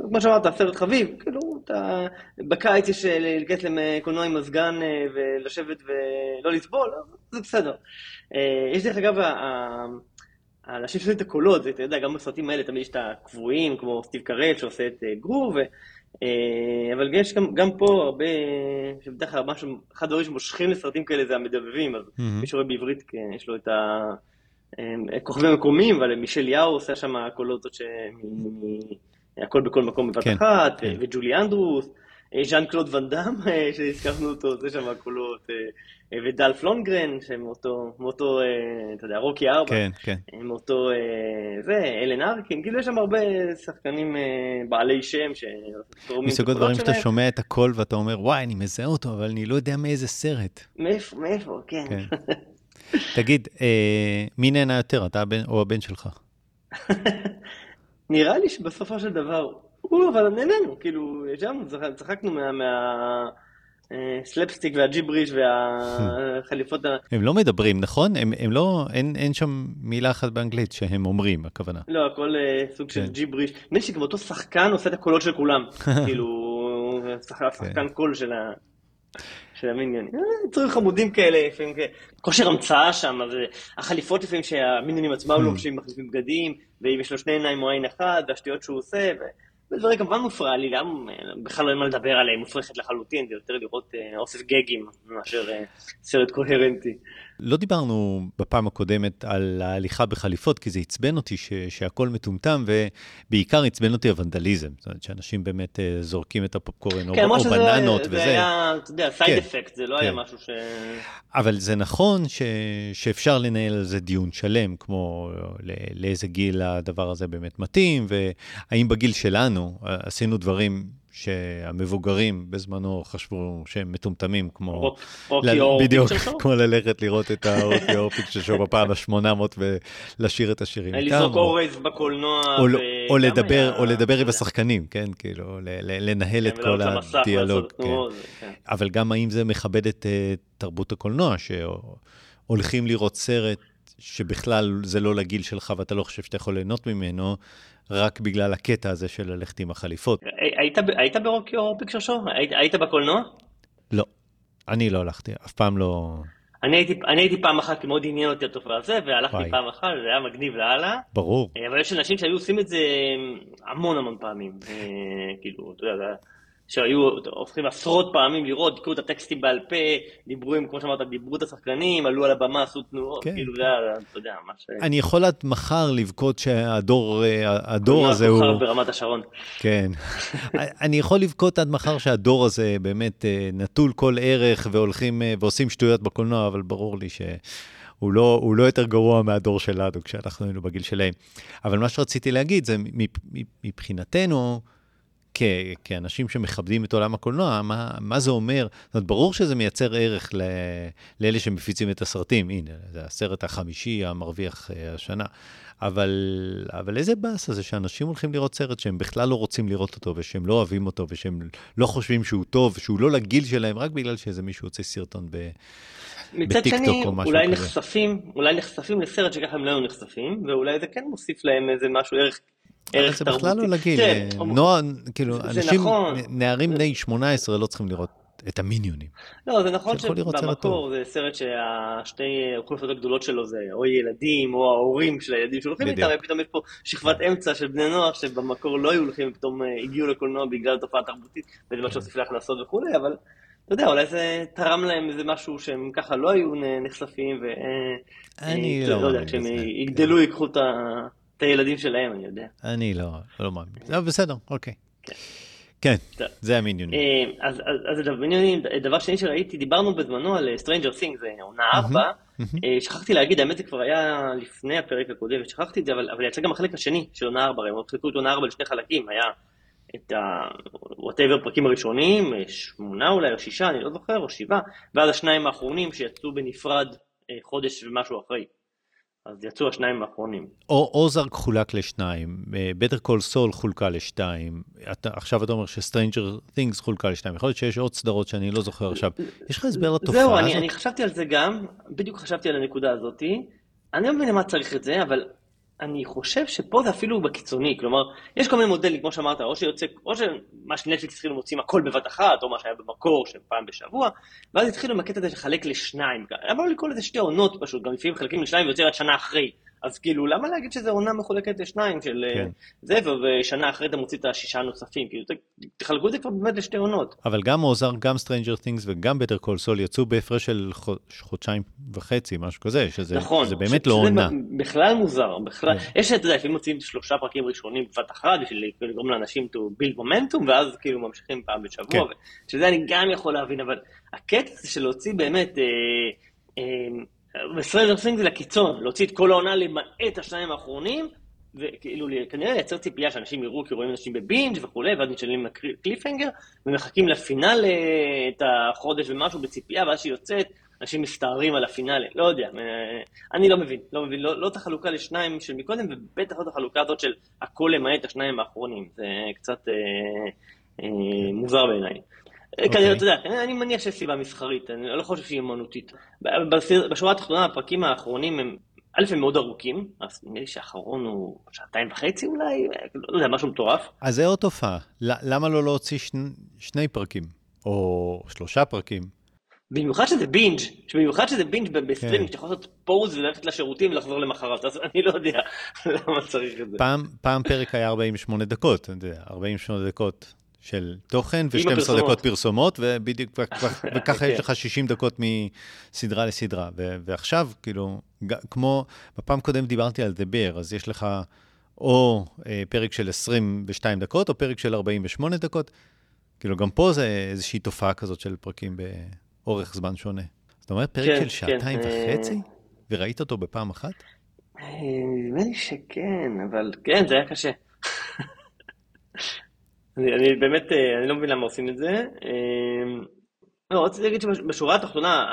כמו שאמרת, סרט חביב, כאילו, אתה, בקיץ יש אה, להיכנס לקולנוע עם מזגן ולשבת ולא לסבול, זה בסדר. יש דרך אגב, האנשים שעושים את הקולות, אתה יודע, גם בסרטים האלה תמיד יש את הקבועים, כמו סטיב קרל שעושה את אה, גרו, אה, אבל יש גם, גם פה הרבה, שבדרך כלל משהו, אחד הדברים שמושכים לסרטים כאלה זה המדבבים, אז mm-hmm. מי שרואה בעברית, כן, יש לו את הכוכבים המקומיים, אבל מישל יאו עושה שם קולות זאת הכל בכל מקום בבת כן, אחת, כן. וג'ולי אנדרוס, אה, ז'אן קלוד ואן דאם, אה, שהזכרנו אותו, זה שם הקולות, ודלף לונגרן, מאותו, אתה יודע, רוקי ארבע, כן, כן. מאותו, זה, אלן ארקין, כאילו יש שם הרבה שחקנים בעלי שם שתורמים מסוג הדברים שאתה שומע את הקול ואתה אומר, וואי, אני מזהה אותו, אבל אני לא יודע מאיזה סרט. מאיפה, מאיפה, כן. תגיד, אה, מי נהנה יותר, אתה או הבן שלך? נראה לי שבסופו של דבר, הוא, אבל נהנינו, כאילו, ישבנו, צחקנו מה... סלפסטיק והג'יבריש והחליפות. הם לא מדברים, נכון? הם, הם לא, אין, אין שם מילה אחת באנגלית שהם אומרים, הכוונה. לא, הכל uh, סוג של כן. ג'יבריש. שגם אותו שחקן עושה את הקולות של כולם. כאילו, שחקן כן. קול של ה... של המיניונים. אה, יצורים חמודים כאלה, לפעמים כושר המצאה שם, אז החליפות לפעמים שהמיניונים עצמם hmm. לובשים, מחליפים בגדים, ואם יש לו שני עיניים או עין אחת, והשטויות שהוא עושה, ודברים כמובן מופרע לי, גם אה, בכלל לא אין מה לדבר עליהם, מופרכת לחלוטין, זה יותר לראות אה, אוסף גאגים מאשר סרט קוהרנטי. לא דיברנו בפעם הקודמת על ההליכה בחליפות, כי זה עצבן אותי ש, שהכל מטומטם, ובעיקר עצבן אותי הוונדליזם. זאת אומרת, שאנשים באמת uh, זורקים את הפופקורן, כן, או, או בננות זה, וזה. זה היה, אתה יודע, side כן, אפקט, זה לא כן. היה משהו ש... אבל זה נכון ש, שאפשר לנהל על זה דיון שלם, כמו לא, לאיזה גיל הדבר הזה באמת מתאים, והאם בגיל שלנו אה, עשינו דברים שהמבוגרים בזמנו חשבו שהם מטומטמים, כמו... רוקי אור בדיוק, כמו ללכת לראות את הרוקי אור פיקצ'ר שואו בפעם ה-800 ולשיר את השירים איתם. לזרוק אורז בקולנוע. או לדבר עם השחקנים, כן, כאילו, לנהל את כל הדיאלוג. כן. כן. אבל גם האם זה מכבד את אה, תרבות הקולנוע, שהולכים לראות סרט שבכלל זה לא לגיל שלך ואתה לא חושב שאתה יכול ליהנות ממנו, רק בגלל הקטע הזה של ללכת עם החליפות. היית, היית ברוקי פיקשר שואו? היית, היית בקולנוע? לא, אני לא הלכתי, אף פעם לא... אני הייתי, אני הייתי פעם אחת, כי מאוד עניין אותי התופעה הזה, והלכתי וואי. פעם אחת, זה היה מגניב לאללה. ברור. אבל יש אנשים שהיו עושים את זה המון המון פעמים. אה, כאילו, אתה יודע, שהיו הופכים עשרות פעמים לראות, יקראו את הטקסטים בעל פה, דיברו עם, כמו שאמרת, דיברו את השחקנים, עלו על הבמה, עשו תנועות, כן. כאילו זה היה, אתה יודע, מה ש... אני יכול עד מחר לבכות שהדור הדור הזה הוא... מחר ברמת השרון. כן. אני יכול לבכות עד מחר שהדור הזה באמת אה, נטול כל ערך והולכים אה, ועושים שטויות בקולנוע, אבל ברור לי ש... הוא לא, הוא לא יותר גרוע מהדור שלנו כשאנחנו היינו בגיל שלהם. אבל מה שרציתי להגיד זה מבחינתנו, כ- כאנשים שמכבדים את עולם הקולנוע, מה, מה זה אומר? זאת אומרת, ברור שזה מייצר ערך ל- לאלה שמפיצים את הסרטים. הנה, זה הסרט החמישי המרוויח uh, השנה. אבל, אבל איזה באסה זה שאנשים הולכים לראות סרט שהם בכלל לא רוצים לראות אותו, ושהם לא אוהבים אותו, ושהם לא חושבים שהוא טוב, ושהוא לא לגיל שלהם, רק בגלל שאיזה מישהו יוצא סרטון ב... או משהו אולי כזה. נחשפים, אולי נחשפים לסרט שככה הם לא היו נחשפים, ואולי זה כן מוסיף להם איזה משהו, ערך ערך תרבותי. זה בכלל לא לגיל. כן, נוער, כאילו, אנשים, נכון. נערים בני 18 לא צריכים לראות את המיניונים. לא, זה נכון שבמקור זה סרט שהשתי האוכלוסיות הגדולות שלו זה או ילדים או ההורים של הילדים שהולכים איתם, ופתאום יש פה שכבת אמצע של בני נוער שבמקור לא היו הולכים, פתאום אה, הגיעו לקולנוע בגלל תופעה תרבותית, וזה מה שהוסיף להכנסות וכולי, אבל אתה יודע, אולי זה תרם להם איזה משהו שהם ככה לא היו נחשפים, ו... אה, אני אה, לא, לא יודע, כשהם יגדלו ייקחו את ה... את הילדים שלהם, אני יודע. אני לא, לא מאמין. לא, בסדר, אוקיי. כן. כן, זה המיניונים. אה, אז, אז, אז מיניונים, דבר שני שראיתי, דיברנו בזמנו על אה, Stranger Things, זה עונה 4. אה, שכחתי להגיד, האמת זה כבר היה לפני הפרק הקודם, שכחתי את זה, אבל, אבל יצא גם החלק השני של עונה 4, הם חילקו את עונה 4 לשני חלקים, היה את ה-whatever פרקים הראשונים, שמונה אולי, או שישה, אני לא זוכר, או שבעה, ואז השניים האחרונים שיצאו בנפרד חודש ומשהו אחרי. אז יצאו השניים האחרונים. Ozark חולק לשניים, Better Call Saul חולקה לשתיים, אתה, עכשיו אתה אומר ש Stranger Things חולקה לשתיים, יכול להיות שיש עוד סדרות שאני לא זוכר עכשיו. יש לך הסבר לתופעה זהו, הזאת? זהו, אני חשבתי על זה גם, בדיוק חשבתי על הנקודה הזאתי. אני לא מבין למה צריך את זה, אבל אני חושב שפה זה אפילו בקיצוני, כלומר, יש כל מיני מודלים, כמו שאמרת, או שיוצא, או שמה שנטפליקס התחילו מוצאים הכל בבת אחת, או מה שהיה במקור, של פעם בשבוע, ואז התחילו עם הקטע הזה לחלק לשניים. לא לקרוא לזה שתי עונות פשוט, גם לפעמים חלקים לשניים ויוצא עד שנה אחרי. אז כאילו, למה להגיד שזו עונה מחולקת לשניים של אה, כן. זה, ושנה אחרי אתה מוציא את השישה הנוספים, כאילו, תחלקו את זה כבר באמת לשתי עונות. אבל גם מוזר, גם Stranger Things וגם Better Call Saul יצאו בהפרש של חו- חודשיים וחצי, משהו כזה, שזה נכון. זה ש- באמת לא שזה עונה. בכלל מוזר, בכלל. כן. יש, אתה יודע, לפעמים מוציאים שלושה פרקים ראשונים בבת אחת, בשביל לגרום לאנשים to build momentum, ואז כאילו ממשיכים פעם בשבוע, כן. ו- שזה אני גם יכול להבין, אבל הקטע זה של להוציא באמת, אה, ב Stranger Things זה לקיצון, להוציא את כל העונה למעט השניים האחרונים, וכאילו כנראה לייצר ציפייה שאנשים יראו כי רואים אנשים בבינג' וכולי, ואז נשארים cliffhanger, ומחכים לפינאלה את החודש ומשהו בציפייה, ואז שהיא יוצאת, אנשים מסתערים על הפינאלה, לא יודע, אה, אני לא מבין, לא מבין, לא, לא את החלוקה לשניים של מקודם, ובטח לא את החלוקה הזאת של הכל למעט השניים האחרונים, זה קצת אה, אה, מוזר בעיניי. אוקיי. כנראה, אתה יודע, אני מניח שיש סיבה מסחרית, אני לא חושב שהיא אמנותית. בשורה התחתונה, הפרקים האחרונים הם, א', הם מאוד ארוכים, אז נדמה לי שהאחרון הוא שעתיים וחצי אולי, לא יודע, משהו מטורף. אז זה עוד תופעה. למה לא להוציא שני, פרקים? או שלושה פרקים? במיוחד שזה בינג', במיוחד שזה בינג' בסטרימינג, כן. שאתה יכול לעשות pause וללכת לשירותים ולחזור למחרת, אז אני לא יודע למה צריך את זה. פעם, פרק היה 48 דקות, אתה יודע, 48 דקות של תוכן ו-12 הפרסומות. דקות פרסומות, ובדיוק, ו- וככה יש כן. לך 60 דקות מסדרה לסדרה. ו- ועכשיו, כאילו, כמו, בפעם קודם דיברתי על Bear, אז יש לך או אה, פרק של 22 דקות, או פרק של 48 דקות. כאילו, גם פה זה איזושהי תופעה כזאת של פרקים באורך זמן שונה. זאת אומרת, פרק כן, של כן, שעתיים אה, וחצי, וראית אותו בפעם אחת? אה, נדמה לי שכן, אבל כן, זה היה קשה. אני, אני באמת, אה, אני לא מבין למה עושים את זה. אה, לא, רציתי להגיד שבשורה התחתונה,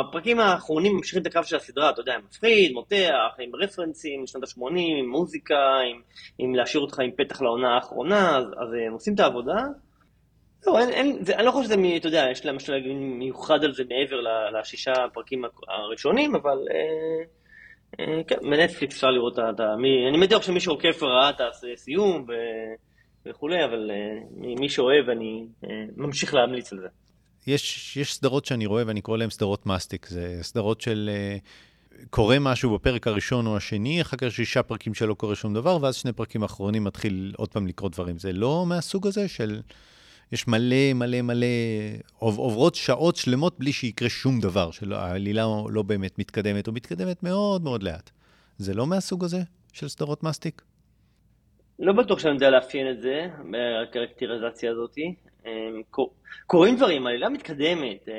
הפרקים האחרונים ממשיכים את הקו של הסדרה, אתה יודע, עם מפחיד, מותח, עם רפרנסים משנות ה-80, עם מוזיקה, עם, עם להשאיר אותך עם פתח לעונה האחרונה, אז, אז הם עושים את העבודה. לא, אין, אין, זה, אני לא חושב שזה, מ- אתה יודע, יש להם משהו להגיד מיוחד על זה מעבר לשישה הפרקים הראשונים, אבל אה, אה, כן, בנטפליקס אפשר לראות את ה... אני בטוח שמי שעוקב ראה את הסיום ו- וכולי, אבל אה, מי שאוהב, אני אה, ממשיך להמליץ על זה. יש, יש סדרות שאני רואה ואני קורא להן סדרות מסטיק. זה סדרות של uh, קורה משהו בפרק הראשון או השני, אחר כך שישה פרקים שלא קורה שום דבר, ואז שני פרקים אחרונים מתחיל עוד פעם לקרות דברים. זה לא מהסוג הזה של... יש מלא מלא מלא, עוב- עוברות שעות שלמות בלי שיקרה שום דבר, שהעלילה לא באמת מתקדמת, או מתקדמת מאוד מאוד לאט. זה לא מהסוג הזה של סדרות מסטיק? לא בטוח שאני יודע לאפיין את זה, הקרקטריזציה הזאת. קור- קורים דברים, העלילה מתקדמת. אה,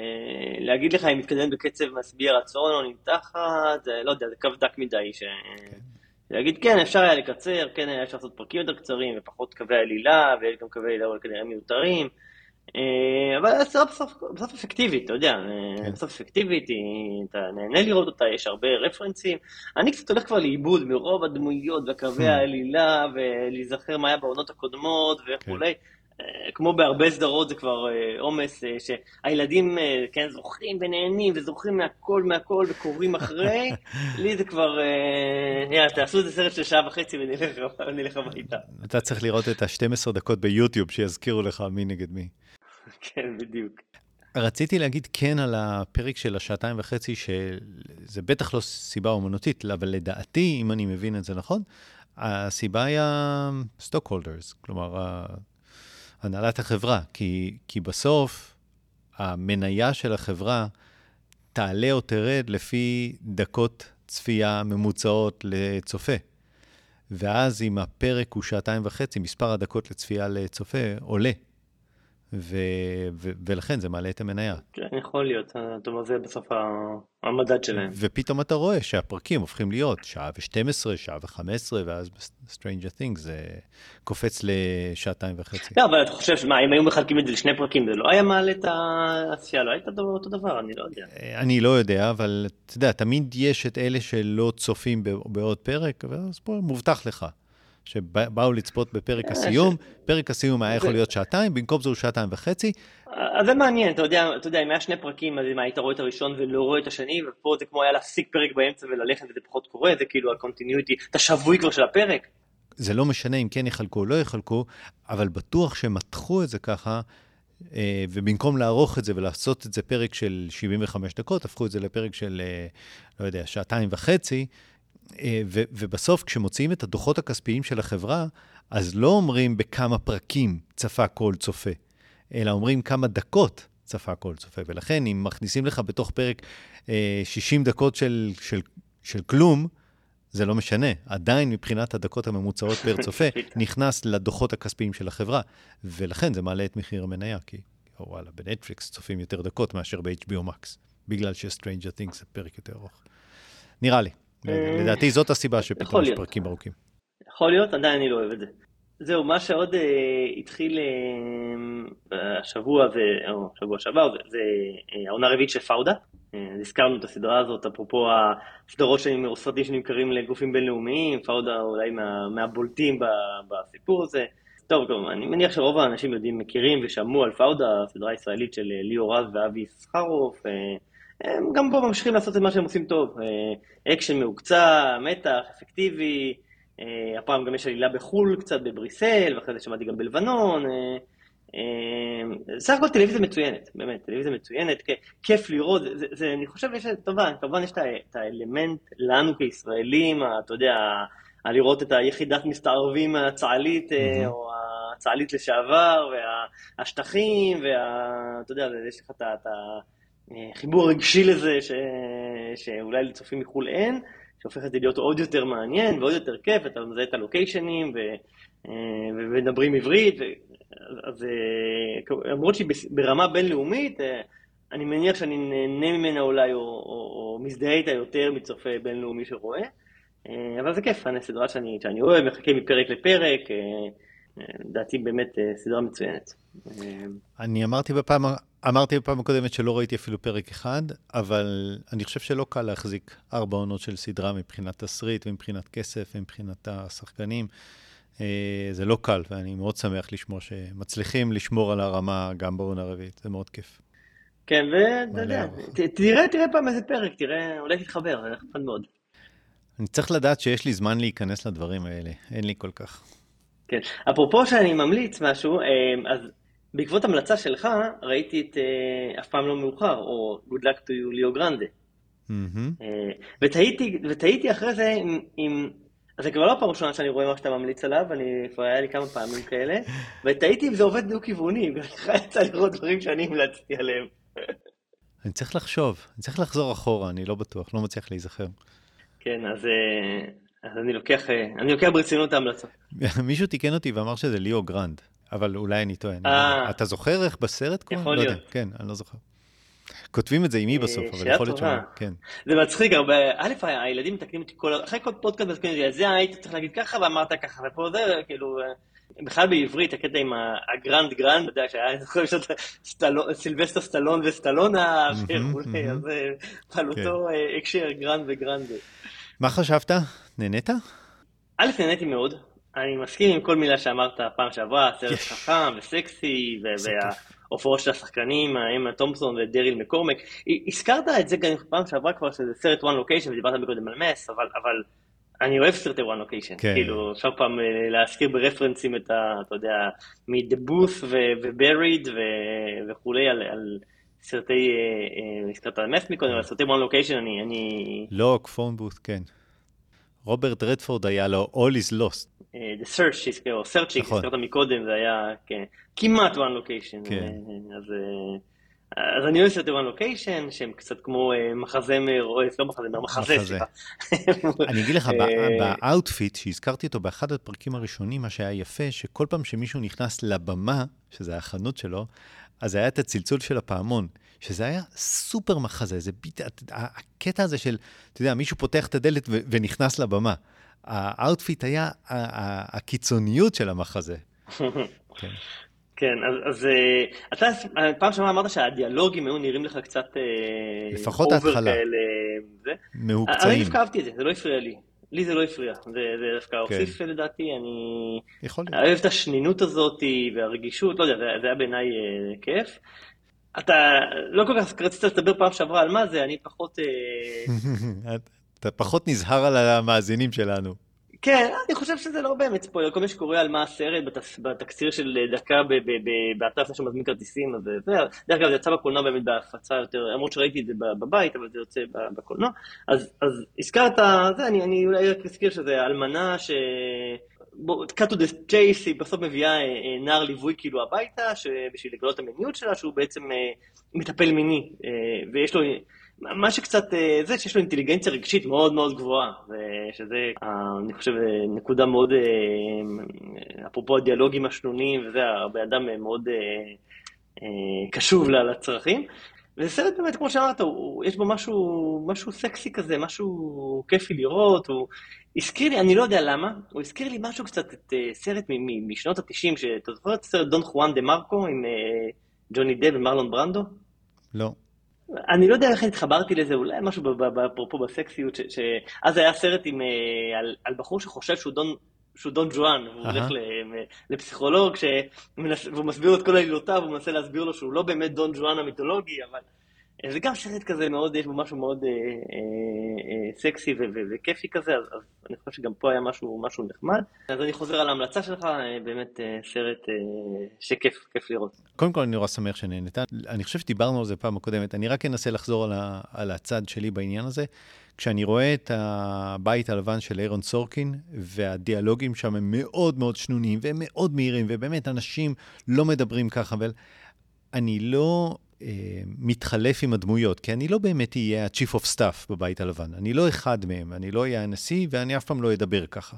להגיד לך אם מתקדמת בקצב משביע רצון או נמתחת, לא יודע, זה קו דק מדי. ש... להגיד, כן, אפשר היה לקצר, כן, היה אפשר לעשות פרקים יותר קצרים ופחות קווי עלילה, ויש גם קווי עלילה כנראה מיותרים. אה, אבל הסדרה בסוף, בסוף אפקטיבית, אתה יודע, אה, כן. בסוף אפקטיבית, היא- אתה נהנה לראות אותה, יש הרבה רפרנסים. אני קצת הולך כבר לאיבוד מרוב הדמויות וקווי Hmm. העלילה, ולהיזכר מה היה בעונות הקודמות וכולי. כן. אה, כמו בהרבה סדרות זה כבר עומס, שהילדים כן זוכרים ונהנים וזוכרים מהכל מהכל וקוראים אחרי. לי זה כבר, יאללה, תעשו איזה סרט של שעה וחצי ונלך נלך הביתה. אתה צריך לראות את ה-12 דקות ביוטיוב שיזכירו לך מי נגד מי. כן, בדיוק. רציתי להגיד כן על הפרק של השעתיים וחצי, שזה בטח לא סיבה אומנותית, אבל לדעתי, אם אני מבין את זה נכון, הסיבה היא ה-stockholders, כלומר, ה- הנהלת החברה, כי, כי בסוף המניה של החברה תעלה או תרד לפי דקות צפייה ממוצעות לצופה. ואז אם הפרק הוא שעתיים וחצי, מספר הדקות לצפייה לצופה עולה. ו- ו- ולכן זה מעלה את המניה. כן, יכול להיות, אתה אומר, זה בסוף המדד שלהם. ופתאום אתה רואה שהפרקים הופכים להיות שעה ו-12, שעה ו-15, ואז ב-Stranger Things זה קופץ לשעתיים וחצי. לא, אבל אתה חושב שמה, אם היו מחלקים את זה לשני פרקים, זה לא היה מעלה את העשייה, לא הייתה אותו דבר, אני לא יודע. אני לא יודע, אבל אתה יודע, תמיד יש את אלה שלא צופים בעוד פרק, ואז פה מובטח לך. שבאו לצפות בפרק אה, הסיום, פרק הסיום היה יכול להיות שעתיים, במקום זה הוא שעתיים וחצי, אז זה מעניין, אתה יודע, אתה יודע, אם היה שני פרקים, אז אם היית רואה את הראשון ולא רואה את השני, ופה זה כמו היה להפסיק פרק באמצע וללכת וזה פחות קורה, זה כאילו הקונטיניוטי, אתה שבוי כבר של הפרק. זה לא משנה אם כן יחלקו או לא יחלקו, אבל בטוח שמתחו את זה ככה, אה, ובמקום לערוך את זה ולעשות את זה פרק של 75 דקות, הפכו את זה לפרק של, אה, לא יודע, שעתיים וחצי, אה, ו- ובסוף, כשמוציאים את הדוחות הכספיים של החברה, אז לא אומרים בכמה פרקים צפה כל צופה, אלא אומרים כמה דקות צפה כל צופה. ולכן, אם מכניסים לך בתוך פרק 60 דקות של, של, של כלום, זה לא משנה. עדיין מבחינת הדקות הממוצעות פר צופה, נכנס לדוחות הכספיים של החברה, ולכן זה מעלה את מחיר המניה, כי וואלה, בנטפליקס צופים יותר דקות מאשר ב-HBO Max, בגלל ש-Stranger Things זה פרק יותר ארוך. נראה לי. אה, לדעתי זאת הסיבה שפתאום יש פרקים ארוכים. יכול להיות, עדיין אני לא אוהב את זה. זהו, מה שעוד uh, התחיל uh, השבוע, ו... או שבוע שעבר, זה uh, העונה הרביעית של פאודה. Uh, הזכרנו את הסדרה הזאת, אפרופו הסדרות או סרטים שנמכרים לגופים בינלאומיים, פאודה אולי מה, מהבולטים בסיפור הזה. טוב, טוב, אני מניח שרוב האנשים יודעים, מכירים ושמעו על פאודה, סדרה ישראלית של ליאור רז ואבי סחרוף. Uh, הם גם פה ממשיכים לעשות את מה שהם עושים טוב. אקשן מהוקצע, מתח, אפקטיבי. אה, הפעם גם יש עלילה בחו"ל קצת, בבריסל, ואחרי זה שמעתי גם בלבנון. אה, אה, סך הכל טלוויזיה מצוינת, באמת, טלוויזיה מצוינת, כיף לראות, זה, זה, אני חושב שיש, טובה, כמובן יש את האלמנט לנו כישראלים, אתה יודע, לראות את היחידת מסתערבים הצה"לית. או הצה"לית לשעבר, והשטחים, ואתה יודע, יש לך את החיבור הרגשי לזה, ש, שאולי לצופים מחו"ל אין. שהופך את זה להיות עוד יותר מעניין ועוד יותר כיף, אתה מזהה את הלוקיישנים אה, ומדברים עברית, ו... אז אה, למרות שהיא ברמה בינלאומית, אה, אני מניח שאני נהנה ממנה אולי, או, או, או מזדהה איתה יותר מצופה בינלאומי שרואה, אבל זה כיף, אני סדרה שאני, שאני אוהב, מחכה מפרק לפרק, לדעתי באמת סדרה מצוינת. אני אמרתי בפעם אמרתי בפעם הקודמת שלא ראיתי אפילו פרק אחד, אבל אני חושב שלא קל להחזיק ארבע עונות של סדרה מבחינת תסריט ומבחינת כסף ומבחינת השחקנים. אה, זה לא קל, ואני מאוד שמח לשמוע שמצליחים לשמור על הרמה גם בעונה הרביעית, זה מאוד כיף. כן, ואתה יודע, תראה, תראה פעם איזה פרק, תראה, אולי תתחבר, זה נחמד מאוד. אני צריך לדעת שיש לי זמן להיכנס לדברים האלה, אין לי כל כך. כן, אפרופו שאני ממליץ משהו, אה, אז בעקבות המלצה שלך, ראיתי את uh, אף פעם לא מאוחר, או Good luck to you, ליאו גרנדה. Mm-hmm. ותהיתי, ותהיתי אחרי זה אם... אם אז זה כבר לא הפעם ראשונה שאני רואה מה שאתה ממליץ עליו, אני כבר היה לי כמה פעמים כאלה, ותהיתי אם זה עובד דו-כיווני, ולך יצא לראות דברים שאני המלצתי עליהם. אני צריך לחשוב, אני צריך לחזור אחורה, אני לא בטוח, לא מצליח להיזכר. כן, אז, אה, אז אני לוקח, אני לוקח ברצינות ההמלצה. מישהו תיקן אותי ואמר שזה ליאו גרנד. אבל אולי אני טועה. אה. אתה זוכר איך בסרט קוראים? יכול לא להיות. כן, אני לא זוכר. כותבים את זה עם אי בסוף, אבל יכול להיות שם, כן. זה מצחיק, הרבה, א', הילדים מתקנים אותי כל, אחרי כל פודקאסט מתקנים אותי, זה היית צריך להגיד ככה ואמרת ככה, ופה זה, כאילו, בכלל בעברית, הקטע עם הגרנד גרנד, אתה יודע, שהיה, אני זוכר סילבסטר סטלון וסטלונה, וכולי, אז על אותו כן. הקשר גרנד וגרנד. מה חשבת? נהנית? א', נהניתי מאוד. אני מסכים עם כל מילה שאמרת פעם שעברה, סרט yes. חכם וסקסי, וההופעות של השחקנים, אמה תומפסון ודריל מקורמק. הזכרת את זה גם פעם שעברה כבר, שזה סרט one location, ודיברת מקודם על מס, אבל, אבל אני אוהב סרטי one location. כן. כאילו, עכשיו פעם אה, להזכיר ב references את ה... אתה יודע, מ-The Booth ו-Buried וכולי, על... על סרטי, אה, אה, הזכרת על מס מקודם, אבל סרטי one location אני... אני... לא, Phone Booth, כן. רוברט רדפורד היה לו All is Lost. אה, The Search, או Searching, נכון. מקודם, זה היה כן, כמעט one location. כן. אה, אז, אה, אז אני אוהב סרטי one location, שהם קצת כמו מחזמר, או לא מחזמר, מחזה, סליחה. אני אגיד לך, ב Outfit, שהזכרתי אותו באחד הפרקים הראשונים, מה שהיה יפה, שכל פעם שמישהו נכנס לבמה, שזה החנות שלו, אז היה את הצלצול של הפעמון, שזה היה סופר מחזה, זה beat... הקטע הזה של, אתה יודע, מישהו פותח את הדלת ונכנס לבמה. ה Outfit היה הקיצוניות של המחזה. כן. כן, אז, אז אה, אתה פעם שעברה אמרת שהדיאלוגים היו נראים לך קצת אה, לפחות ההתחלה. מהוקצעים. אני דווקא אהבתי את זה, זה לא הפריע לי. לי זה לא הפריע, זה, זה דווקא כן. הוסיף לדעתי, אני... יכול להיות. אוהב את השנינות הזאת והרגישות, לא יודע, זה, זה היה בעיניי אה, כיף. אתה לא כל כך רצית לדבר פעם שעברה על מה זה, אני פחות... אתה פחות נזהר על המאזינים שלנו. כן, אני חושב שזה לא באמת ספוילר, כל מה שקורה על מה הסרט בתקציר של דקה באתר שאתה מזמין כרטיסים, אז זה, דרך אגב, זה יצא בקולנוע באמת בהפצה יותר, למרות שראיתי את זה בבית, אבל זה יוצא בקולנוע. אז, אז הזכרת, זה, אני, אני אולי רק אזכיר שזה אלמנה ש... cut to the chase, היא בסוף מביאה אה, אה, נער ליווי כאילו הביתה, בשביל לגלות את המיניות שלה, שהוא בעצם אה, מטפל מיני, ויש לו... מה שקצת, זה שיש לו אינטליגנציה רגשית מאוד מאוד גבוהה, ושזה, אני חושב, נקודה מאוד, אפרופו הדיאלוגים השנונים, וזה, הבן אדם מאוד קשוב לצרכים. וזה סרט באמת, כמו שאמרת, יש בו משהו, משהו סקסי כזה, משהו כיפי לראות, הוא הזכיר לי, אני לא יודע למה, הוא הזכיר לי משהו קצת, את סרט משנות ה-90, שאתה זוכר את הסרט דון חואן דה מרקו עם ג'וני דב ומרלון ברנדו? לא. אני לא יודע איך התחברתי לזה, אולי משהו אפרופו בסקסיות, שאז היה סרט עם, uh, על, על בחור שחושב שהוא דון שהוא דון ג'ואן, הוא הולך לפסיכולוג, והוא מסביר לו את כל עלילותיו, הוא מנסה להסביר לו שהוא לא באמת דון ג'ואן המיתולוגי, אבל אה, זה גם סרט כזה מאוד, יש בו משהו מאוד אה, אה, סקסי וכיפי כזה, אז אני חושב שגם פה היה משהו נחמד. אז אני חוזר על ההמלצה שלך, באמת סרט שכיף לראות. קודם כל אני נורא שמח שנהנית. אני חושב שדיברנו על זה פעם הקודמת, אני רק אנסה לחזור על הצד שלי בעניין הזה. כשאני רואה את הבית הלבן של אירון סורקין, והדיאלוגים שם הם מאוד מאוד שנונים והם מאוד מהירים, ובאמת אנשים לא מדברים ככה, אבל אני לא אה, מתחלף עם הדמויות, כי אני לא באמת אהיה ה-chief of staff בבית הלבן. אני לא אחד מהם, אני לא אהיה הנשיא ואני אף פעם לא אדבר ככה.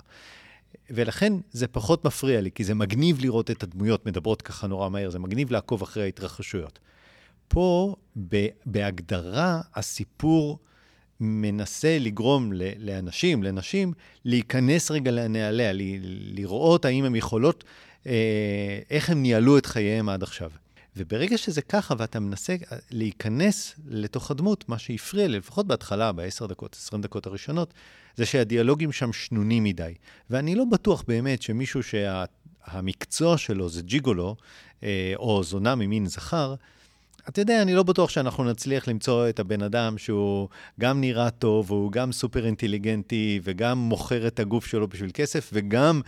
ולכן זה פחות מפריע לי, כי זה מגניב לראות את הדמויות מדברות ככה נורא מהר, זה מגניב לעקוב אחרי ההתרחשויות. פה, בהגדרה, הסיפור מנסה לגרום לאנשים, לנשים, להיכנס רגע לנעליה, לראות האם הן יכולות, אה, איך הם ניהלו את חייהם עד עכשיו. וברגע שזה ככה, ואתה מנסה אה, להיכנס לתוך הדמות, מה שהפריע לי, לפחות בהתחלה, בעשר דקות, עשרים דקות הראשונות, זה שהדיאלוגים שם שנונים מדי. ואני לא בטוח באמת שמישהו שהמקצוע שה, שלו זה ג'יגולו, אה, או זונה ממין זכר, אתה יודע, אני לא בטוח שאנחנו נצליח למצוא את הבן אדם שהוא גם נראה טוב, והוא גם סופר אינטליגנטי, וגם מוכר את הגוף שלו בשביל כסף, וגם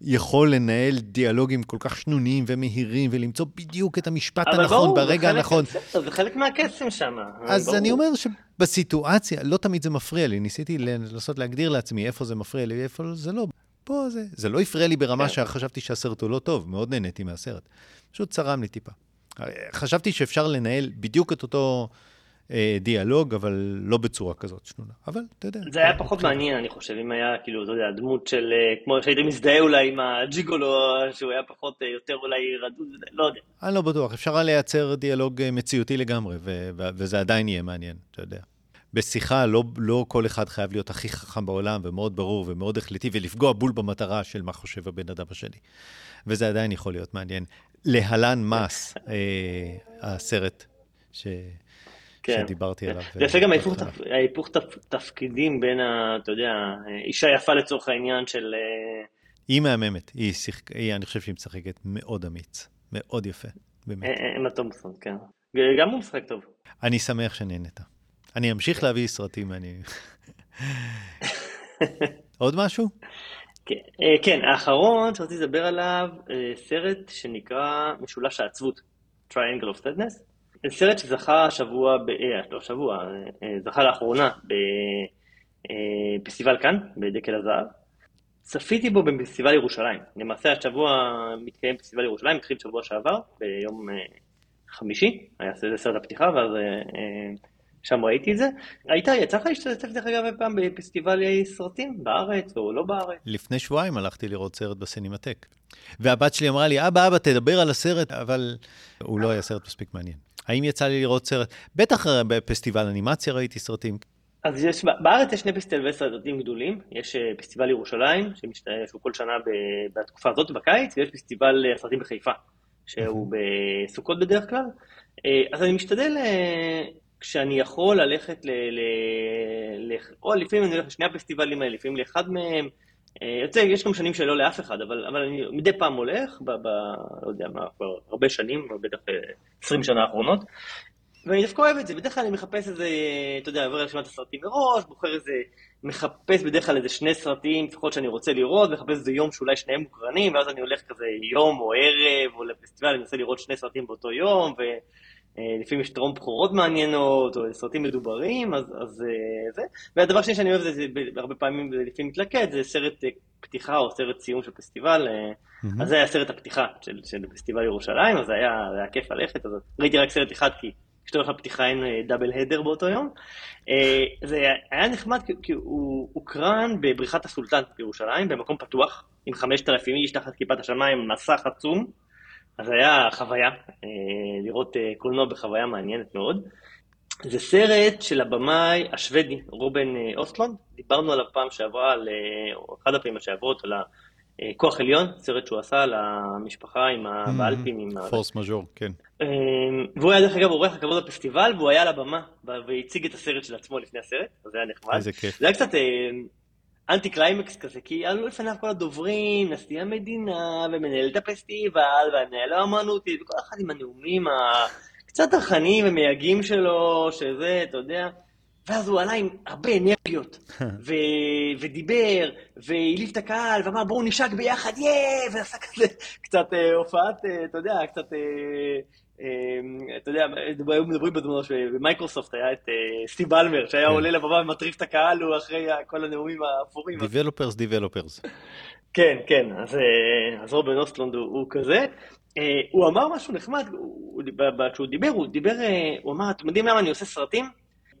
יכול לנהל דיאלוגים כל כך שנוניים ומהירים, ולמצוא בדיוק את המשפט הנכון ברור, ברגע הנכון. אבל ברור, זה חלק מהקסם שם. אז ברור. אני אומר שבסיטואציה, לא תמיד זה מפריע לי. ניסיתי לנסות להגדיר לעצמי איפה זה מפריע לי ואיפה זה לא. פה זה, זה לא הפריע לי ברמה כן. שחשבתי שהסרט הוא לא טוב, מאוד נהניתי מהסרט. פשוט צרם לי טיפה. חשבתי שאפשר לנהל בדיוק את אותו אה, דיאלוג, אבל לא בצורה כזאת שנונה. אבל, אתה יודע. זה היה פחות מעניין, אני חושב, אם היה, כאילו, אתה יודע, דמות של, אה, כמו שהיית מזדהה אולי עם הג'יגולו, שהוא היה פחות, אה, יותר אולי רדוד, לא יודע. אני לא בטוח, אפשר היה לייצר דיאלוג אה, מציאותי לגמרי, וזה עדיין יהיה מעניין, אתה יודע. בשיחה, לא, לא כל אחד חייב להיות הכי חכם בעולם, ומאוד ברור ומאוד החלטי, ולפגוע בול במטרה של מה חושב הבן אדם השני. וזה עדיין יכול להיות מעניין. להלן מס, אה, הסרט ש... כן. שדיברתי עליו. זה יפה גם ההיפוך תפקידים בין, ה, אתה יודע, אישה יפה לצורך העניין של... אה, היא מהממת, היא, שיחק, היא אני חושב שהיא משחקת מאוד אמיץ, מאוד יפה, באמת. אין תומפסון, כן. גם הוא משחק טוב. אני שמח שנהנית. אני אמשיך להביא סרטים מעניינים. עוד משהו? כן, אה, כן, האחרון שרציתי לדבר עליו, אה, סרט שנקרא משולש העצבות, Triangle of Sadness. זה סרט שזכה השבוע, ב... אה, לא שבוע, זכה לאחרונה בפסטיבל כאן, בדקל הזהב. צפיתי בו בפסטיבל ירושלים. למעשה השבוע מתקיים פסטיבל ירושלים, התחיל בשבוע שעבר, ביום חמישי, היה סרט הפתיחה, ואז שם ראיתי את זה. היית, יצא לך להשתתף דרך אגב פעם בפסטיבלי סרטים בארץ או לא בארץ? לפני שבועיים הלכתי לראות סרט בסינמטק. והבת שלי אמרה לי, אבא, אבא, תדבר על הסרט, אבל הוא לא היה סרט מספיק מעניין. האם יצא לי לראות סרט? בטח בפסטיבל אנימציה ראיתי סרטים. אז יש, בארץ יש שני פסטיבלי סרטים גדולים, יש אה, פסטיבל ירושלים, שהוא כל שנה בתקופה הזאת, בקיץ, ויש פסטיבל הסרטים בחיפה, שהוא בסוכות בדרך כלל. אה, אז אני משתדל אה, כשאני יכול ללכת ל... ל, ל או לפעמים אני הולך לשני הפסטיבלים האלה, לפעמים לאחד מהם. אה, יוצא, יש גם שנים שלא לאף אחד, אבל, אבל אני מדי פעם הולך, ב, ב, לא יודע מה, כבר הרבה שנים, בטח 20 אה, שנה האחרונות. ואני דווקא אוהב את זה, בדרך כלל אני מחפש איזה, אתה יודע, עובר רשימת הסרטים מראש, בוחר איזה, מחפש בדרך כלל איזה שני סרטים, לפחות שאני רוצה לראות, מחפש איזה יום שאולי שניהם מוקרנים, ואז אני הולך כזה יום או ערב, או לפסטיבל, אני מנסה לראות שני סרטים באותו יום, ולפעמים יש טרום בחורות מעניינות, או סרטים מדוברים, אז, אז זה. והדבר שני שאני אוהב זה, זה הרבה פעמים, זה לפעמים מתלכד, זה סרט פתיחה או סרט סיום של פסטיבל, mm-hmm. אז זה היה סרט הפתיחה של, של פסטיבל ירושלים, אז זה היה, זה היה כיף ללכת, אז ראיתי רק סרט אחד כי כשאתה הולך לפתיחה אין דאבל הדר באותו יום. אה, זה היה נחמד כי הוא הוקרן בבריכת הסולטן בירושלים, במקום פתוח, עם 5,000 איש תחת כיפת השמיים, מסך עצום. אז היה חוויה, אה, לראות אה, קולנוע בחוויה מעניינת מאוד. זה סרט של הבמאי השוודי, רובן אוסטלונד, דיברנו עליו פעם שעברה, או אחד הפעמים שעברות, על כוח עליון, סרט שהוא עשה על המשפחה עם ה... באלפים. עם פורס מז'ור, כן. אמ, והוא היה דרך אגב אורח הכבוד בפסטיבל, והוא היה על הבמה, והציג את הסרט של עצמו לפני הסרט, אז זה היה נחמד. איזה כיף. זה היה קצת אמ, אנטי קליימקס כזה, כי עלו לפניו כל הדוברים, נשיא המדינה, ומנהל את הפסטיבל, והמנהל האמנותי, וכל אחד עם הנאומים הקצת טרחניים ומייגעים שלו, שזה, אתה יודע. ואז הוא עלה עם הרבה אנרגיות, ו- ודיבר, והעליב את הקהל, ואמר בואו נשק ביחד, יא! ועשה כזה קצת אה, הופעת, אה, אתה יודע, קצת, אה, אתה יודע, היו מדברים בזמנו שבמייקרוסופט היה את אה, סטיב בלמר, שהיה כן. עולה לבמה ומטריף את הקהל, הוא אחרי כל הנאומים האפורים. Developers, Developers. כן, כן, אז, אה, אז רובן אוסטלונד הוא, כזה. Uh, הוא אמר משהו נחמד, כשהוא דיבר, הוא דיבר, הוא אמר, אתם יודעים למה אני עושה סרטים?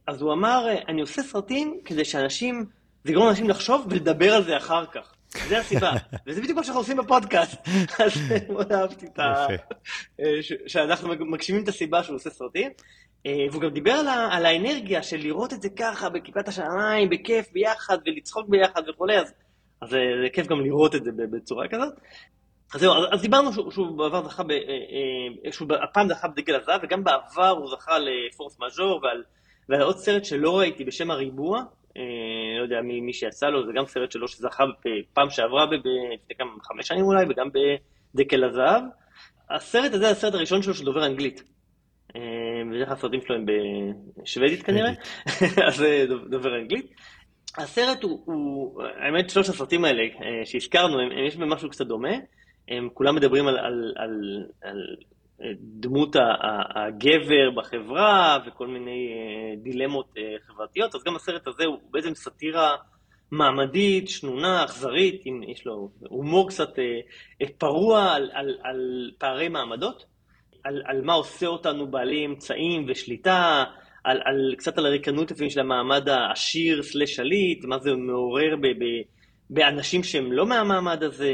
אז הוא אמר, אני עושה סרטים כדי שאנשים, זה יגרום לאנשים לחשוב ולדבר על זה אחר כך. זה הסיבה, וזה בדיוק מה שאנחנו עושים בפודקאסט. אז מאוד אהבתי את ה... אה, שאנחנו מגשימים את הסיבה שהוא עושה סרטים. אה, והוא גם דיבר על, ה... על האנרגיה של לראות את זה ככה, בכיפת השמיים, בכיף, ביחד, ולצחוק ביחד וכולי, אז, אז זה כיף גם לראות את זה בצורה כזאת. אז זהו, אז דיברנו שהוא, שהוא בעבר זכה, ב, אה, שהוא הפעם זכה בדגל הזהב, וגם בעבר הוא זכה לפורס מז'ור ועל ועל עוד סרט שלא ראיתי בשם הריבוע, אה, לא יודע מי, מי שיצא לו, זה גם סרט שלו שזכה פעם שעברה, לפני כמה, חמש שנים אולי, וגם בדקל הזהב. הסרט הזה, הסרט הראשון שלו שדובר אנגלית. אה, בדרך כלל הסרטים שלו הם בשוודית כנראה, אז דובר אנגלית. הסרט הוא, הוא, האמת שלושת הסרטים האלה אה, שהזכרנו, הם, יש בהם משהו קצת דומה. הם כולם מדברים על, על, על, על דמות הגבר בחברה וכל מיני אה, דילמות אה, חברתיות, אז גם הסרט הזה הוא בעצם סאטירה מעמדית, שנונה, אכזרית, יש לו הומור קצת אה, פרוע על, על, על פערי מעמדות, על, על מה עושה אותנו בעלי אמצעים ושליטה, על, על, קצת על הריקנות לפעמים של המעמד העשיר סלש שליט, מה זה מעורר ב, ב, באנשים שהם לא מהמעמד הזה.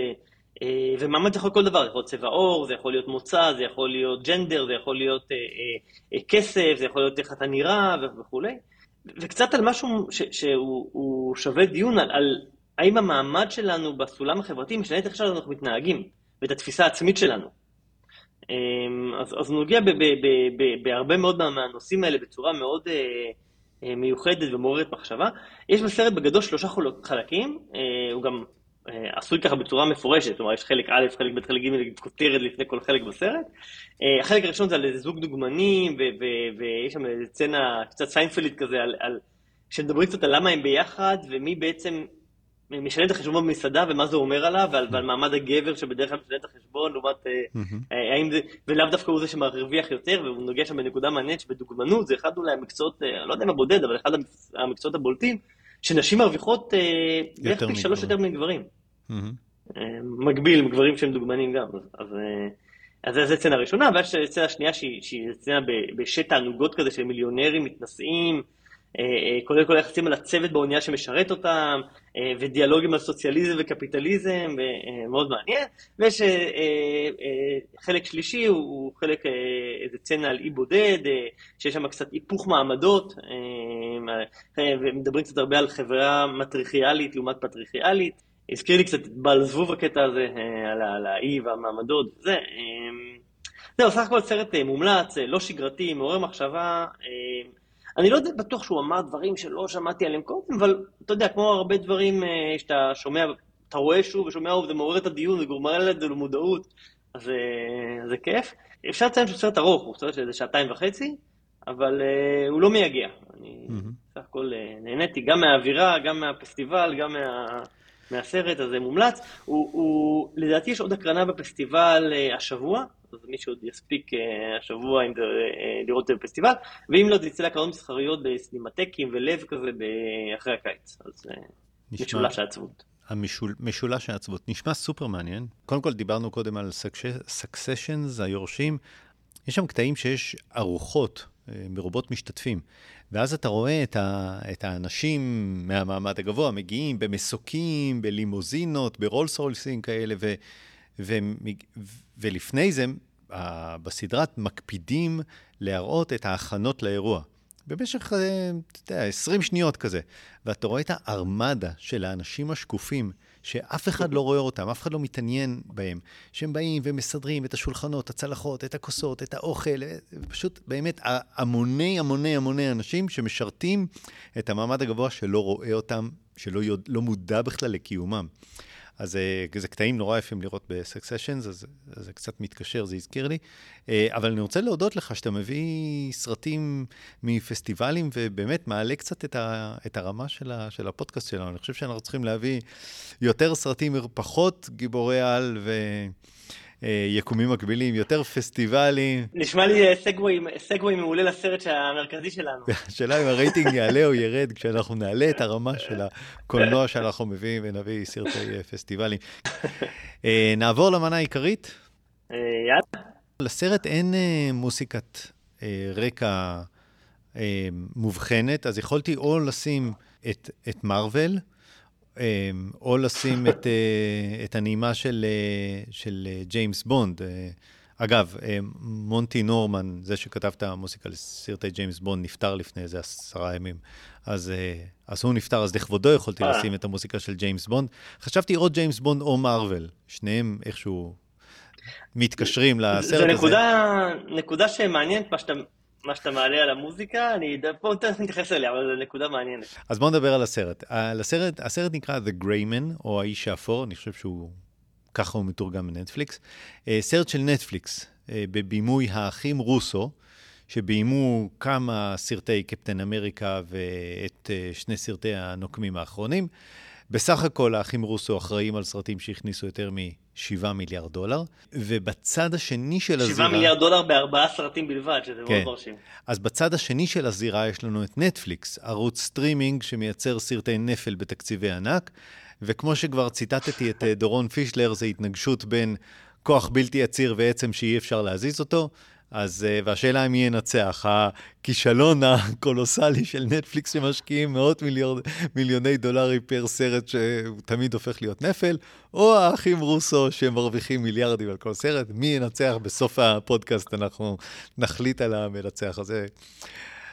אה, ומעמד יכול להיות כל דבר, זה יכול להיות צבע עור, זה יכול להיות מוצא, זה יכול להיות ג'נדר, זה יכול להיות אה, אה, כסף, זה יכול להיות איך אתה נראה וכולי. וקצת על משהו ש, שהוא שווה דיון על, על האם המעמד שלנו בסולם החברתי משנה את איך שאנחנו מתנהגים, ואת התפיסה העצמית שלנו. אה, אז, אז נוגע ב, ב, ב, ב, בהרבה מאוד מהנושאים האלה בצורה מאוד מיוחדת ומעוררת מחשבה. יש בסרט בגדול שלושה חלקים, הוא גם עשוי ככה בצורה מפורשת, כלומר יש חלק א', חלק ב', חלק ג', כותרת לפני כל חלק בסרט. אה, החלק הראשון זה על איזה זוג דוגמנים, ויש שם איזה סצנה קצת סיינפלית כזה, על, על, שמדברים קצת על למה הם ביחד, ומי בעצם משלם את החשבון במסעדה, ומה זה אומר עליו, ועל, ועל מעמד הגבר שבדרך כלל משלם את החשבון, לעומת mm-hmm. האם זה, ולאו דווקא הוא זה שמרוויח יותר, והוא נוגע שם בנקודה מעניינת שבדוגמנות זה אחד אולי המקצועות, לא יודע אם הבודד, אבל אחד המקצועות הבולטים. שנשים מרוויחות אה, בערך פי שלוש יותר מגברים. מקביל, גברים שהם דוגמנים גם. אז, אז זו סצנה ראשונה, ויש סצנה שנייה שהיא סצנה בשט תענוגות כזה של מיליונרים מתנשאים, קודם אה, כל יחסים על הצוות באונייה שמשרת אותם, ודיאלוגים על סוציאליזם וקפיטליזם, מאוד מעניין. ויש חלק שלישי, הוא חלק, איזה סצנה על אי בודד, שיש שם קצת היפוך מעמדות, ומדברים קצת הרבה על חברה מטריכיאלית לעומת פטריכיאלית. הזכיר לי קצת את בעל זבוב הקטע הזה, על האי והמעמדות. זה, זהו, סך הכל סרט מומלץ, לא שגרתי, מעורר מחשבה. אני לא בטוח שהוא אמר דברים שלא שמעתי עליהם קודם, אבל אתה יודע, כמו הרבה דברים אה, שאתה שומע, אתה רואה שוב ושומע, וזה מעורר את הדיון, זה גורם את זה למודעות, אז אה, זה כיף. אפשר לציין שהוא סרט ארוך, הוא סרט של איזה שעתיים וחצי, אבל uh, הוא לא מייגע. אני mm-hmm. סך הכל נהניתי גם מהאווירה, גם מהפסטיבל, גם מה, מהסרט, הזה מומלץ. הוא, הוא, לדעתי יש עוד הקרנה בפסטיבל uh, השבוע, אז מי שעוד יספיק uh, השבוע עם זה, uh, לראות את זה בפסטיבל, ואם לא, זה יצא להקרנות מסחריות בסינמטקים ולב כזה אחרי הקיץ. אז נשמע... משולש העצבות. המשולש העצבות. נשמע סופר מעניין. קודם כל דיברנו קודם על סקסשנס, היורשים. יש שם קטעים שיש ארוחות אה, מרובות משתתפים, ואז אתה רואה את, ה, את האנשים מהמעמד הגבוה מגיעים במסוקים, בלימוזינות, ברולס רויסים כאלה, ו, ו, ו, ולפני זה, בסדרה מקפידים להראות את ההכנות לאירוע. במשך, אה, אתה יודע, 20 שניות כזה. ואתה רואה את הארמדה של האנשים השקופים, שאף אחד לא רואה אותם, אף אחד לא מתעניין בהם, שהם באים ומסדרים את השולחנות, הצלחות, את הכוסות, את האוכל, פשוט באמת המוני המוני המוני אנשים שמשרתים את המעמד הגבוה שלא רואה אותם, שלא יודע, לא מודע בכלל לקיומם. אז אה, זה קטעים נורא יפים לראות בסקסשנס, אז זה קצת מתקשר, זה הזכיר לי. אה, אבל אני רוצה להודות לך שאתה מביא סרטים מפסטיבלים, ובאמת מעלה קצת את, ה, את הרמה של, ה, של הפודקאסט שלנו. אני חושב שאנחנו צריכים להביא יותר סרטים, פחות גיבורי על ו... אה, יקומים מקבילים, יותר פסטיבלים. נשמע לי אה, סגווי מעולה לסרט המרכזי שלנו. השאלה אם הרייטינג יעלה או ירד כשאנחנו נעלה את הרמה של הקולנוע שאנחנו מביאים ונביא סרטי אה, פסטיבלים. נעבור למנה העיקרית. יאללה. לסרט אין מוסיקת רקע מובחנת, אז יכולתי או לשים את מארוול, אמ, או לשים את, אה, את הנעימה של, אה, של אה, ג'יימס בונד. אגב, מונטי נורמן, זה שכתב את המוסיקה לסרטי ג'יימס בונד, נפטר לפני איזה עשרה ימים. אז, אז הוא נפטר, אז לכבודו יכולתי לשים את המוסיקה של ג'יימס בונד. חשבתי או ג'יימס בונד או מארוול, שניהם איכשהו מתקשרים לסרט הזה. זו נקודה, נקודה שמעניינת, מה שאתה מה שאתה מעלה על המוזיקה, אני... תכף נתייחס אליה, אבל זו נקודה מעניינת. אז בואו נדבר על הסרט. על הסרט, הסרט נקרא The Gray Man, או האיש האפור, אני חושב שהוא... ככה הוא מתורגם בנטפליקס. אה, סרט של נטפליקס, אה, בבימוי האחים רוסו, שביימו כמה סרטי קפטן אמריקה ואת אה, שני סרטי הנוקמים האחרונים. בסך הכל האחים רוסו אחראים על סרטים שהכניסו יותר מ-7 מיליארד דולר, ובצד השני של 7 הזירה... 7 מיליארד דולר בארבעה סרטים בלבד, שזה כן. מאוד מרשים. אז בצד השני של הזירה יש לנו את נטפליקס, ערוץ סטרימינג שמייצר סרטי נפל בתקציבי ענק, וכמו שכבר ציטטתי את אה, דורון פישלר, זה התנגשות בין כוח בלתי עציר ועצם שאי אפשר להזיז אותו. אז, אה, והשאלה אם מי ינצח, הכישלון הקולוסלי של נטפליקס שמשקיעים מאות מיליון, מיליוני דולרים פר סרט שתמיד הופך להיות נפל, או האחים רוסו שמרוויחים מיליארדים על כל סרט, מי ינצח בסוף הפודקאסט, אנחנו נחליט על המנצח הזה.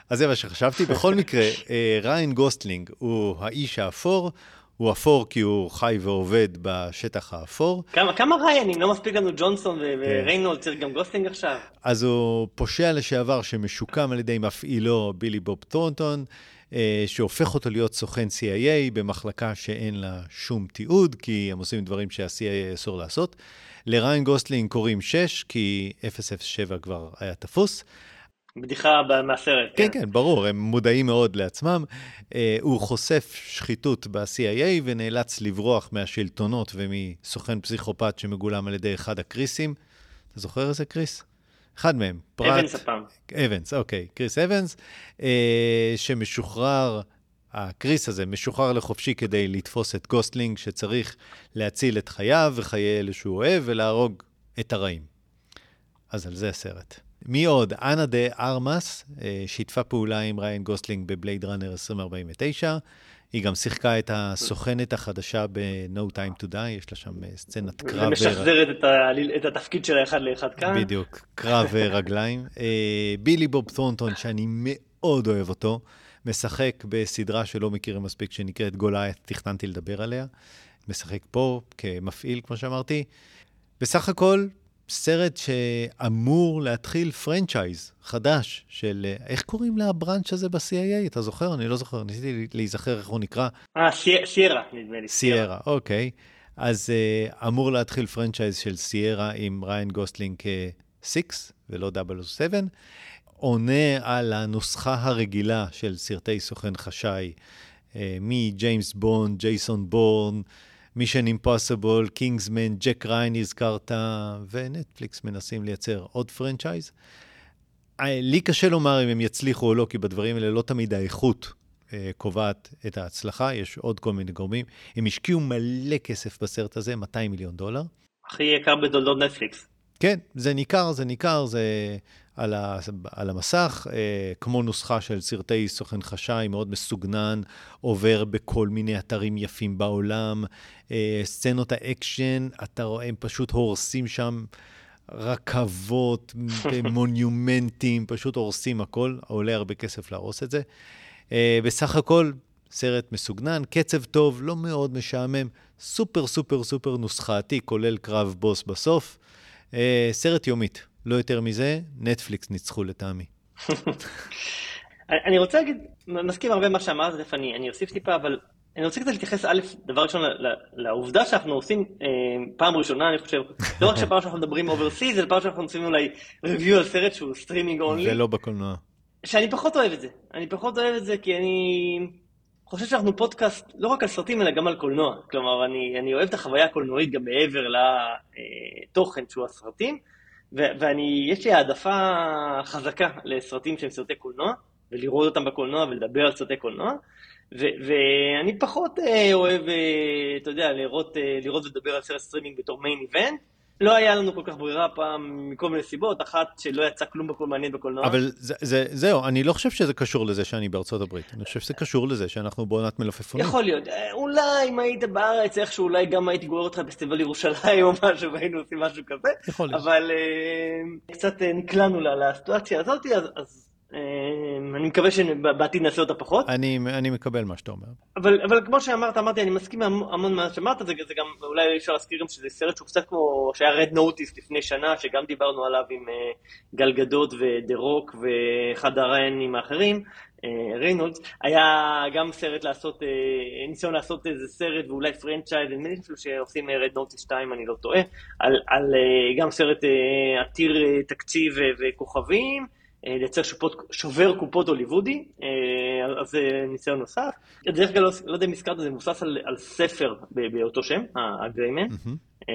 אז זה מה שחשבתי. בכל מקרה, אה, ריין גוסלינג הוא האיש האפור, הוא אפור כי הוא חי ועובד בשטח האפור. כמה, כמה ריינים? לא מספיק לנו ג'ונסון כן. וריינולדס, צריך גם גוסלינג עכשיו. אז הוא פושע לשעבר שמשוקם על ידי מפעילו בילי בוב ת'ורנטון, אה, שהופך אותו להיות סוכן CIA במחלקה שאין לה שום תיעוד, כי הם עושים דברים שה-CIA אסור לעשות. לריין גוסלינג קוראים 6, כי 007 כבר היה תפוס. בדיחה מהסרט. כן, כן, כן, ברור, הם מודעים מאוד לעצמם. Uh, הוא חושף שחיתות ב-CIA ונאלץ לברוח מהשלטונות ומסוכן פסיכופת שמגולם על ידי אחד הקריסים. אתה זוכר איזה קריס? אחד מהם. פרט... אבנס הפעם. אבנס, אוקיי. קריס אבנס, uh, שמשוחרר, הקריס הזה משוחרר לחופשי כדי לתפוס את גוסלינג, שצריך להציל את חייו וחיי אלה שהוא אוהב ולהרוג את הרעים. אז על זה הסרט. מי עוד? אנה דה ארמאס, אה, שיתפה פעולה עם ריין גוסלינג ב Blade Runner 2049. היא גם שיחקה את הסוכנת החדשה ב-No Time to Die, יש לה שם אה, סצנת קרב. ומשחזרת ור... את, ה... את התפקיד שלה אחד לאחד כאן. בדיוק, קרב רגליים. אה, בילי בוב תורנטון, שאני מאוד אוהב אותו, משחק בסדרה שלא מכירים מספיק, שנקראת Goliath, תכננתי לדבר עליה. משחק פה כמפעיל, כמו שאמרתי. בסך הכל, סרט שאמור להתחיל franchise חדש של, אה, איך קוראים ל branch הזה ב-CIA? אתה זוכר? אני לא זוכר, ניסיתי להיזכר איך הוא נקרא. אה, סיירה, נדמה לי. סיירה, אוקיי. אז uh, אמור להתחיל franchise של סיירה עם ריין גוסלינג כ-6 ולא 007. עונה על הנוסחה הרגילה של סרטי סוכן חשאי, אה, מג'יימס בונד, ג'ייסון בורן, Mission Impossible, Kingsman, ג'ק ראיין הזכרת, ונטפליקס מנסים לייצר עוד franchise. אה, לי קשה לומר אם הם יצליחו או לא, כי בדברים האלה לא תמיד האיכות אה, קובעת את ההצלחה, יש עוד כל מיני גורמים. הם השקיעו מלא כסף בסרט הזה, 200 מיליון דולר. הכי יקר בתולדות נטפליקס. כן, זה ניכר, זה ניכר, זה על, ה, על המסך, אה, כמו נוסחה של סרטי סוכן חשאי, מאוד מסוגנן, עובר בכל מיני אתרים יפים בעולם. אה, סצנות האקשן, אתה רואה, הם פשוט הורסים שם רכבות, מונומנטים, פשוט הורסים הכל, עולה הרבה כסף להרוס את זה. אה, בסך הכל, סרט מסוגנן, קצב טוב, לא מאוד משעמם, סופר סופר סופר נוסחתי, כולל קרב בוס בסוף. אה, סרט יומית, לא יותר מזה, נטפליקס ניצחו לטעמי. אני רוצה להגיד, מסכים הרבה מה שאמרת, תכף אני, אני אוסיף טיפה, אבל אני רוצה קצת להתייחס, א', דבר ראשון, לעובדה שאנחנו עושים אה, פעם ראשונה, אני חושב, לא רק שפעם שאנחנו מדברים overseas, אלא פעם שאנחנו עושים אולי review על סרט שהוא streaming only. ולא בקולנוע. שאני פחות אוהב את זה. אני פחות אוהב את זה כי אני חושב שאנחנו פודקאסט לא רק על סרטים, אלא גם על קולנוע. כלומר, אני, אני אוהב את החוויה הקולנועית גם מעבר לתוכן שהוא הסרטים, ו- ואני, יש לי העדפה חזקה לסרטים שהם סרטי קולנוע, ולראות אותם בקולנוע ולדבר על סרטי קולנוע. ו- ואני פחות אה, אוהב, אה, אתה יודע, לראות, אה, לראות ולדבר על סרט סטרימינג בתור main event. לא היה לנו כל כך ברירה הפעם מכל מיני סיבות, אחת שלא יצא כלום כל כך מעניין בקולנוע. אבל זה, זה, זהו, אני לא חושב שזה קשור לזה שאני בארצות הברית, אני חושב שזה קשור לזה שאנחנו בעונת מלפפונים. יכול להיות, אה, אולי אם היית בארץ, איכשהו אולי גם הייתי גורר אותך בפסטיבל ירושלים או משהו, והיינו עושים משהו כזה. יכול להיות. אבל אה, קצת אה, נקלענו לסיטואציה הזאת, אז, אז אני מקווה שבעתיד נעשה אותה פחות. אני, אני מקבל מה שאתה אומר. אבל, אבל כמו שאמרת, אמרתי, אני מסכים המון מה שאמרת, זה, זה גם, אולי אפשר להזכיר גם שזה סרט שהוא קצת כמו, שהיה Red Notice לפני שנה, שגם דיברנו עליו עם אה, גל גדות ו The Rock ואחד הריינים האחרים, אה, ריינולדס, היה גם סרט לעשות, אה, ניסיון לעשות איזה סרט ואולי franchise, נדמה לי שעושים Red Notice 2, אני לא טועה, על, על אה, גם סרט uh, עתיר אה, תקציב וכוכבים. אה, לייצר שופות, שובר קופות הוליוודי, אה, אז זה ניסיון נוסף. דרך אגב, לא, לא יודע אם הזכרת, זה מבוסס על, על ספר באותו שם, הגריימן, mm-hmm.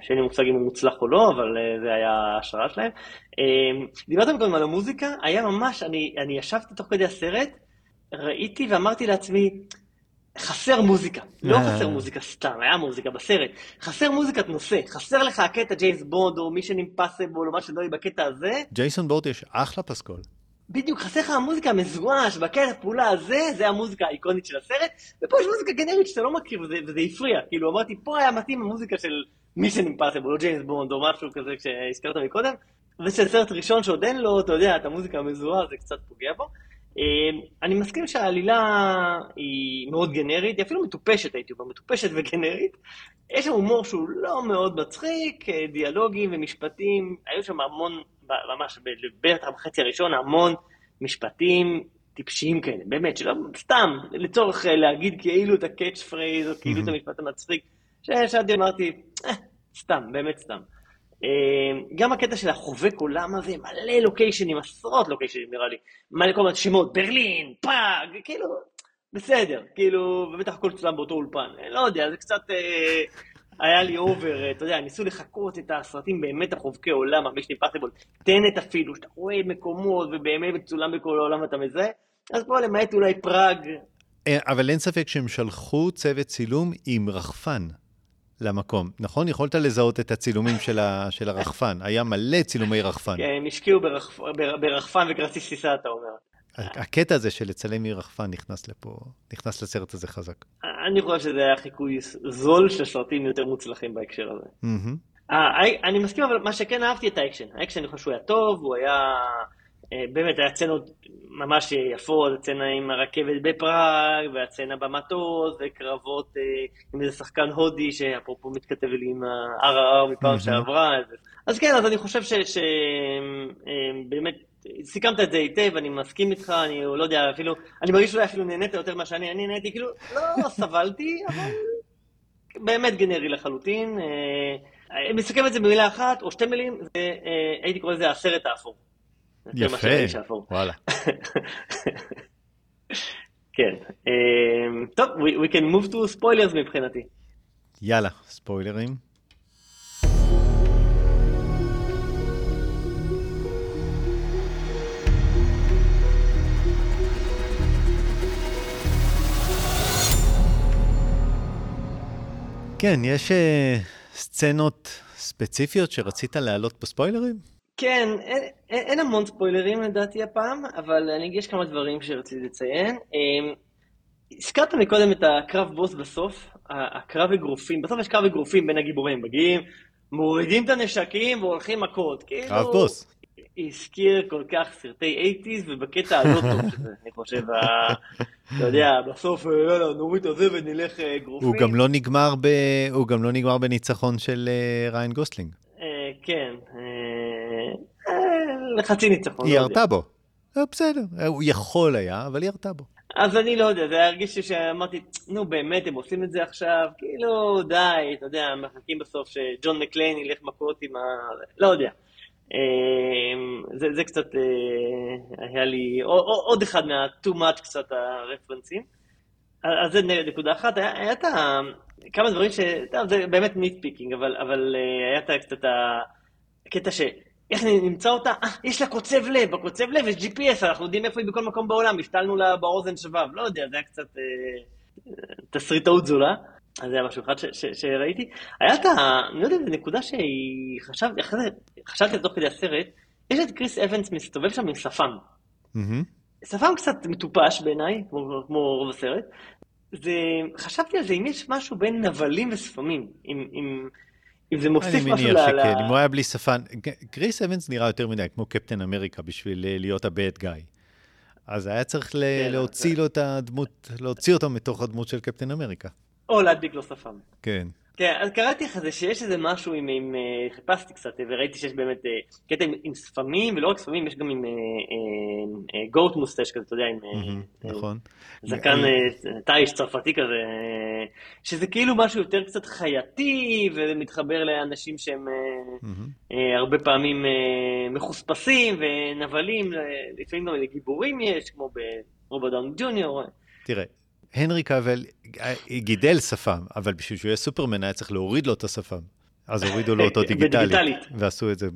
שאין לי מושג אם הוא מוצלח או לא, אבל זה היה ההשראה שלהם. דיברתם קודם על המוזיקה, היה ממש, אני, אני ישבתי תוך כדי הסרט, ראיתי ואמרתי לעצמי, חסר מוזיקה, לא אה. חסר מוזיקה סתם, היה מוזיקה בסרט, חסר מוזיקת נושא, חסר לך הקטע ג'יימס בונד או Mission Impossible או מה שלא יהיה בקטע הזה. ג'ייסון בורן יש אחלה פסקול. בדיוק, חסר לך המוזיקה המזוהה שבקטע הפעולה הזה, זה המוזיקה האיקונית של הסרט, ופה יש מוזיקה גנרית שאתה לא מכיר וזה, וזה הפריע, כאילו אמרתי, פה היה מתאים המוזיקה של Mission Impossible או ג'יימס בונד או משהו כזה שהזכרת מקודם, ושל סרט ראשון שעוד אין לו, אתה יודע, את המוזיקה המזוהה, זה קצת פוגע בו. אמ, אני מסכים שהעלילה היא מאוד גנרית, היא אפילו מטופשת הייתי אומר, מטופשת וגנרית. יש שם הומור שהוא לא מאוד מצחיק, אה, דיאלוגים ומשפטים, היו שם המון, ממש בטח בחצי הראשון, המון משפטים טיפשיים כאלה, באמת, שלא, סתם, לצורך אה, להגיד כאילו את ה catchphrase, או כאילו את המשפט המצחיק, ששאלתי, אמרתי, אה, סתם, באמת סתם. אמ, גם הקטע של החובק עולם הזה, מלא לוקיישנים, עשרות לוקיישנים נראה לי, מלא כל מיני שמות, ברלין, פראג, כאילו, בסדר, כאילו, ובטח הכל צולם באותו אולפן, לא יודע, זה קצת אה, היה לי over, אה, אתה יודע, ניסו לחקות את הסרטים באמת החובקי עולם, Impossible, Tenet אפילו, שאתה רואה מקומות ובאמת מצולם בכל העולם אתה מזהה, אז פה למעט אולי פראג. אה, אבל אין ספק שהם שלחו צוות צילום עם רחפן. למקום. נכון? יכולת לזהות את הצילומים של, ה, של הרחפן. היה מלא צילומי רחפן. כן, הם השקיעו ברחפ... ברחפן וכרטיס טיסה, אתה אומר. הקטע הזה של לצלם מרחפן נכנס לפה, נכנס לסרט הזה חזק. אני חושב שזה היה חיקוי זול של סרטים יותר מוצלחים בהקשר הזה. אמ-הממ. אני מסכים, אבל מה שכן אהבתי את האקשן. האקשן, אני חושב שהוא היה טוב, הוא היה... אה, באמת, היה סצנות ממש יפות, הסצנה עם הרכבת בפראג, והסצנה במטוס, וקרבות אה, עם איזה שחקן הודי, שאפרופו מתכתב לי עם ה-RRR מפעם שעברה. אז כן, אז אני חושב שבאמת, אה, סיכמת את זה היטב, אני מסכים איתך, אני לא יודע, אפילו, אני מרגיש שאולי אפילו נהנית יותר ממה שאני, אני נהניתי, כאילו, לא סבלתי, אבל באמת גנרי לחלוטין. מסכם את זה במילה אחת, או שתי מילים, הייתי קורא לזה הסרט האפור. האפור. וואלה. כן. אמ, טוב, we, we can move to spoilers מבחינתי. יאללה, ספוילרים. כן, יש אה, סצנות ספציפיות שרצית להעלות בספוילרים? כן, אין, אין, אין המון ספוילרים לדעתי הפעם, אבל אני, יש כמה דברים שרציתי לציין. אמ, הזכרת מקודם את הקרב בוס בסוף, הקרב אגרופים, בסוף יש קרב אגרופים בין הגיבורים, מגיעים, מורידים את הנשקים והולכים מכות. כאילו, קרב בוס. הזכיר כל כך סרטי 80's ובקטע הלא טוב שזה, אני חושב, אתה יודע, בסוף, יאללה, נוריד את זה ונלך אגרופים. הוא גם לא נגמר, ב... הוא גם לא נגמר בניצחון של אה, ראיין גוסלינג. אה, כן, לחצי ניצחון. היא לא ירתה בו. בסדר, הוא יכול היה, אבל היא ירתה בו. אז אני לא יודע, זה הרגיש לי שאמרתי, נו באמת, הם עושים את זה עכשיו, כאילו, די, אתה יודע, מחכים בסוף שג'ון מקליין ילך מכות עם ה... לא יודע. זה, זה קצת היה לי עוד אחד מה- too much קצת הרפרנסים. אז זה נקודה אחת, היה, היה את ה... כמה דברים ש... טוב, זה באמת nitpicking, אבל, אבל היה את קצת הקטע ש... איך נמצא אותה? אה, יש לה קוצב לב, בקוצב לב יש GPS, אנחנו יודעים איפה היא בכל מקום בעולם, השתלנו לה באוזן שבב, לא יודע, זה היה קצת אה, תסריטאות זולה. אז זה היה משהו אחד שראיתי. היה את ה... אני לא יודע, זו נקודה שהיא... חשבתי, אחרי זה, חשבתי תוך כדי הסרט, יש את קריס אבנס מסתובב שם עם שפם. Mm-hmm. שפם קצת מטופש בעיניי, כמו, כמו רוב הסרט. זה... חשבתי על זה, אם יש משהו בין נבלים ושפמים, אם... אם... אם זה מוסיף משהו ל... אני מניח שכן, אם הוא היה בלי שפן. קריס אבנס נראה יותר מדי כמו קפטן אמריקה בשביל להיות הבד גיא. אז היה צריך כן, להוציא לו את הדמות, להוציא אותו מתוך הדמות של קפטן אמריקה. או להדביק לו שפם. כן. כן, אז קראתי לך זה שיש איזה משהו עם, עם uh, חיפשתי קצת וראיתי שיש באמת uh, קטע עם, עם ספמים, ולא רק ספמים, יש גם עם גוט uh, מוסטש כזה, אתה יודע, עם נכון. זקן תיש צרפתי כזה, שזה כאילו משהו יותר קצת חייתי, ומתחבר לאנשים שהם. הרבה פעמים מחוספסים ונבלים, לפעמים גם לגיבורים יש, כמו ברובה דאון ג'וניור. תראה, הנרי קאבל גידל שפם, אבל בשביל שהוא יהיה סופרמן היה צריך להוריד לו את השפם. אז הורידו לו אותו דיגיטלית. ועשו את זה,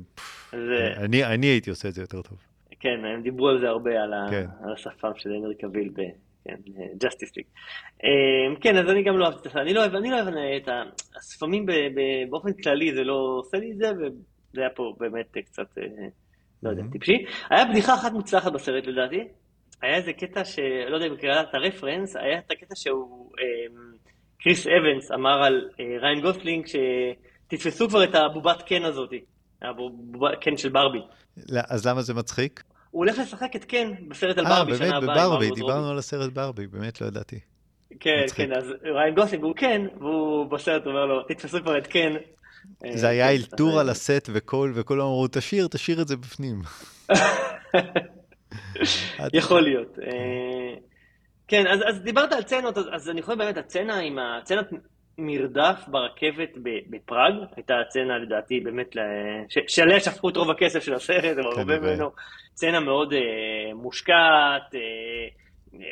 אני, אני הייתי עושה את זה יותר טוב. כן, הם דיברו על זה הרבה, על, כן. על השפם של הנרי קאביל ב Justice League. כן, אז אני גם לא אוהב את אני לא אוהב, אני לא אוהב את השפמים באופן כללי, זה לא עושה לי את זה, וזה היה פה באמת קצת, לא יודע, טיפשי. היה בדיחה אחת מוצלחת בסרט לדעתי. היה איזה קטע ש... לא יודע אם קראת את הרפרנס, היה את הקטע שהוא, אה, קריס אבנס אמר על אה, ריין גוסלינג, שתתפסו כבר את הבובת קן הזאת, הבובת קן של ברבי. לא, אז למה זה מצחיק? הוא הולך לשחק את קן בסרט על ברבי שנה הבאה. אה, באמת, בברבי, דיברנו על הסרט ברבי, באמת לא ידעתי. כן, מצחיק. כן, אז ריין גוסלינג הוא קן, והוא בסרט אומר לו, תתפסו כבר את קן. זה היה אלתור על הסט והכול, וכולם אמרו, תשאיר, תשאיר את זה בפנים. יכול להיות. כן, אז, אז דיברת על סצנות, אז, אז אני חושב באמת, הסצנה עם הסצנת מרדף ברכבת בפראג, הייתה הצצנה לדעתי באמת, ש, שעליה שפכו את רוב הכסף של הסרט, אבל הרבה ממנו, צצנה מאוד אה, מושקעת, אה,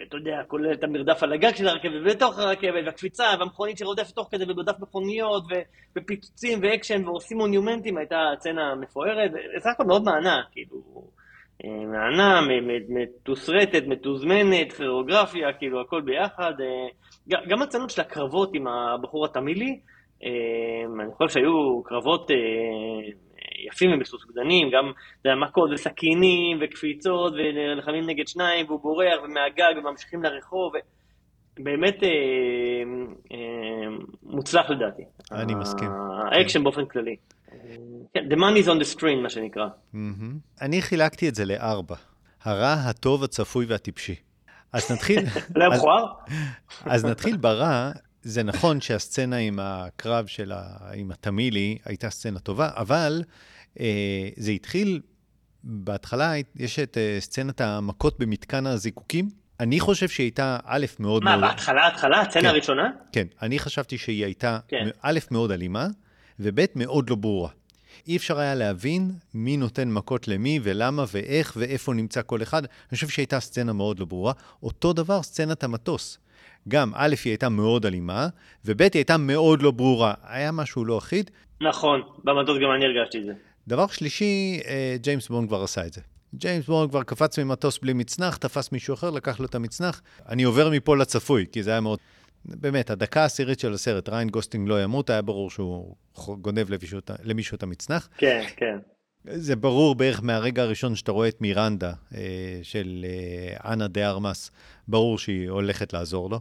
אתה יודע, כולל את המרדף על הגג של הרכבת, ובתוך הרכבת, והקפיצה, והמכונית שרודפת תוך כדי, ומרדף מכוניות, ופיצוצים ואקשן, ועושים מונומנטים, הייתה צצנה מפוארת, וסך הכל מאוד מענה, כאילו... מהנה, מתוסרטת, מתוזמנת, כירוגרפיה, כאילו הכל ביחד. גם הסצנות של הקרבות עם הבחור הטמילי, אני חושב שהיו קרבות יפים ומסוגננים, גם מכות וסכינים וקפיצות ונלחמים נגד שניים והוא בורח ומהגג וממשיכים לרחוב. באמת מוצלח לדעתי. אני מסכים. האקשן באופן כללי. כן, the money is on the screen, מה שנקרא. אני חילקתי את זה לארבע. הרע, הטוב, הצפוי והטיפשי. אז נתחיל... לא מכוער? אז נתחיל ברע. זה נכון שהסצנה עם הקרב של ה... עם התמילי הייתה סצנה טובה, אבל אה, זה התחיל, בהתחלה יש את אה, סצנת המכות במתקן הזיקוקים. אני חושב שהיא הייתה א', מאוד... מה, מאוד... בהתחלה, התחלה? הסצנה כן, הראשונה? כן, אני חשבתי שהיא הייתה כן. א', מאוד אלימה, וב', מאוד לא ברורה. אי אפשר היה להבין מי נותן מכות למי ולמה ואיך ואיפה נמצא כל אחד. אני חושב שהייתה סצנה מאוד לא ברורה. אותו דבר סצנת המטוס. גם, א', היא הייתה מאוד אלימה, וב', היא הייתה מאוד לא ברורה. היה משהו לא אחיד. נכון, במטוס גם אני הרגשתי את זה. דבר שלישי, אה, ג'יימס בונד כבר עשה את זה. ג'יימס בונד כבר קפץ ממטוס בלי מצנח, תפס מישהו אחר, לקח לו את המצנח. אני עובר מפה לצפוי, כי זה היה מאוד... באמת, הדקה העשירית של הסרט, ריין גוסלינג לא ימות, היה ברור שהוא גונב למישהו, למישהו את המצנח. כן, כן. זה ברור בערך מהרגע הראשון שאתה רואה את מירנדה אה, של אה, אנה דה ארמאס, ברור שהיא הולכת לעזור לו,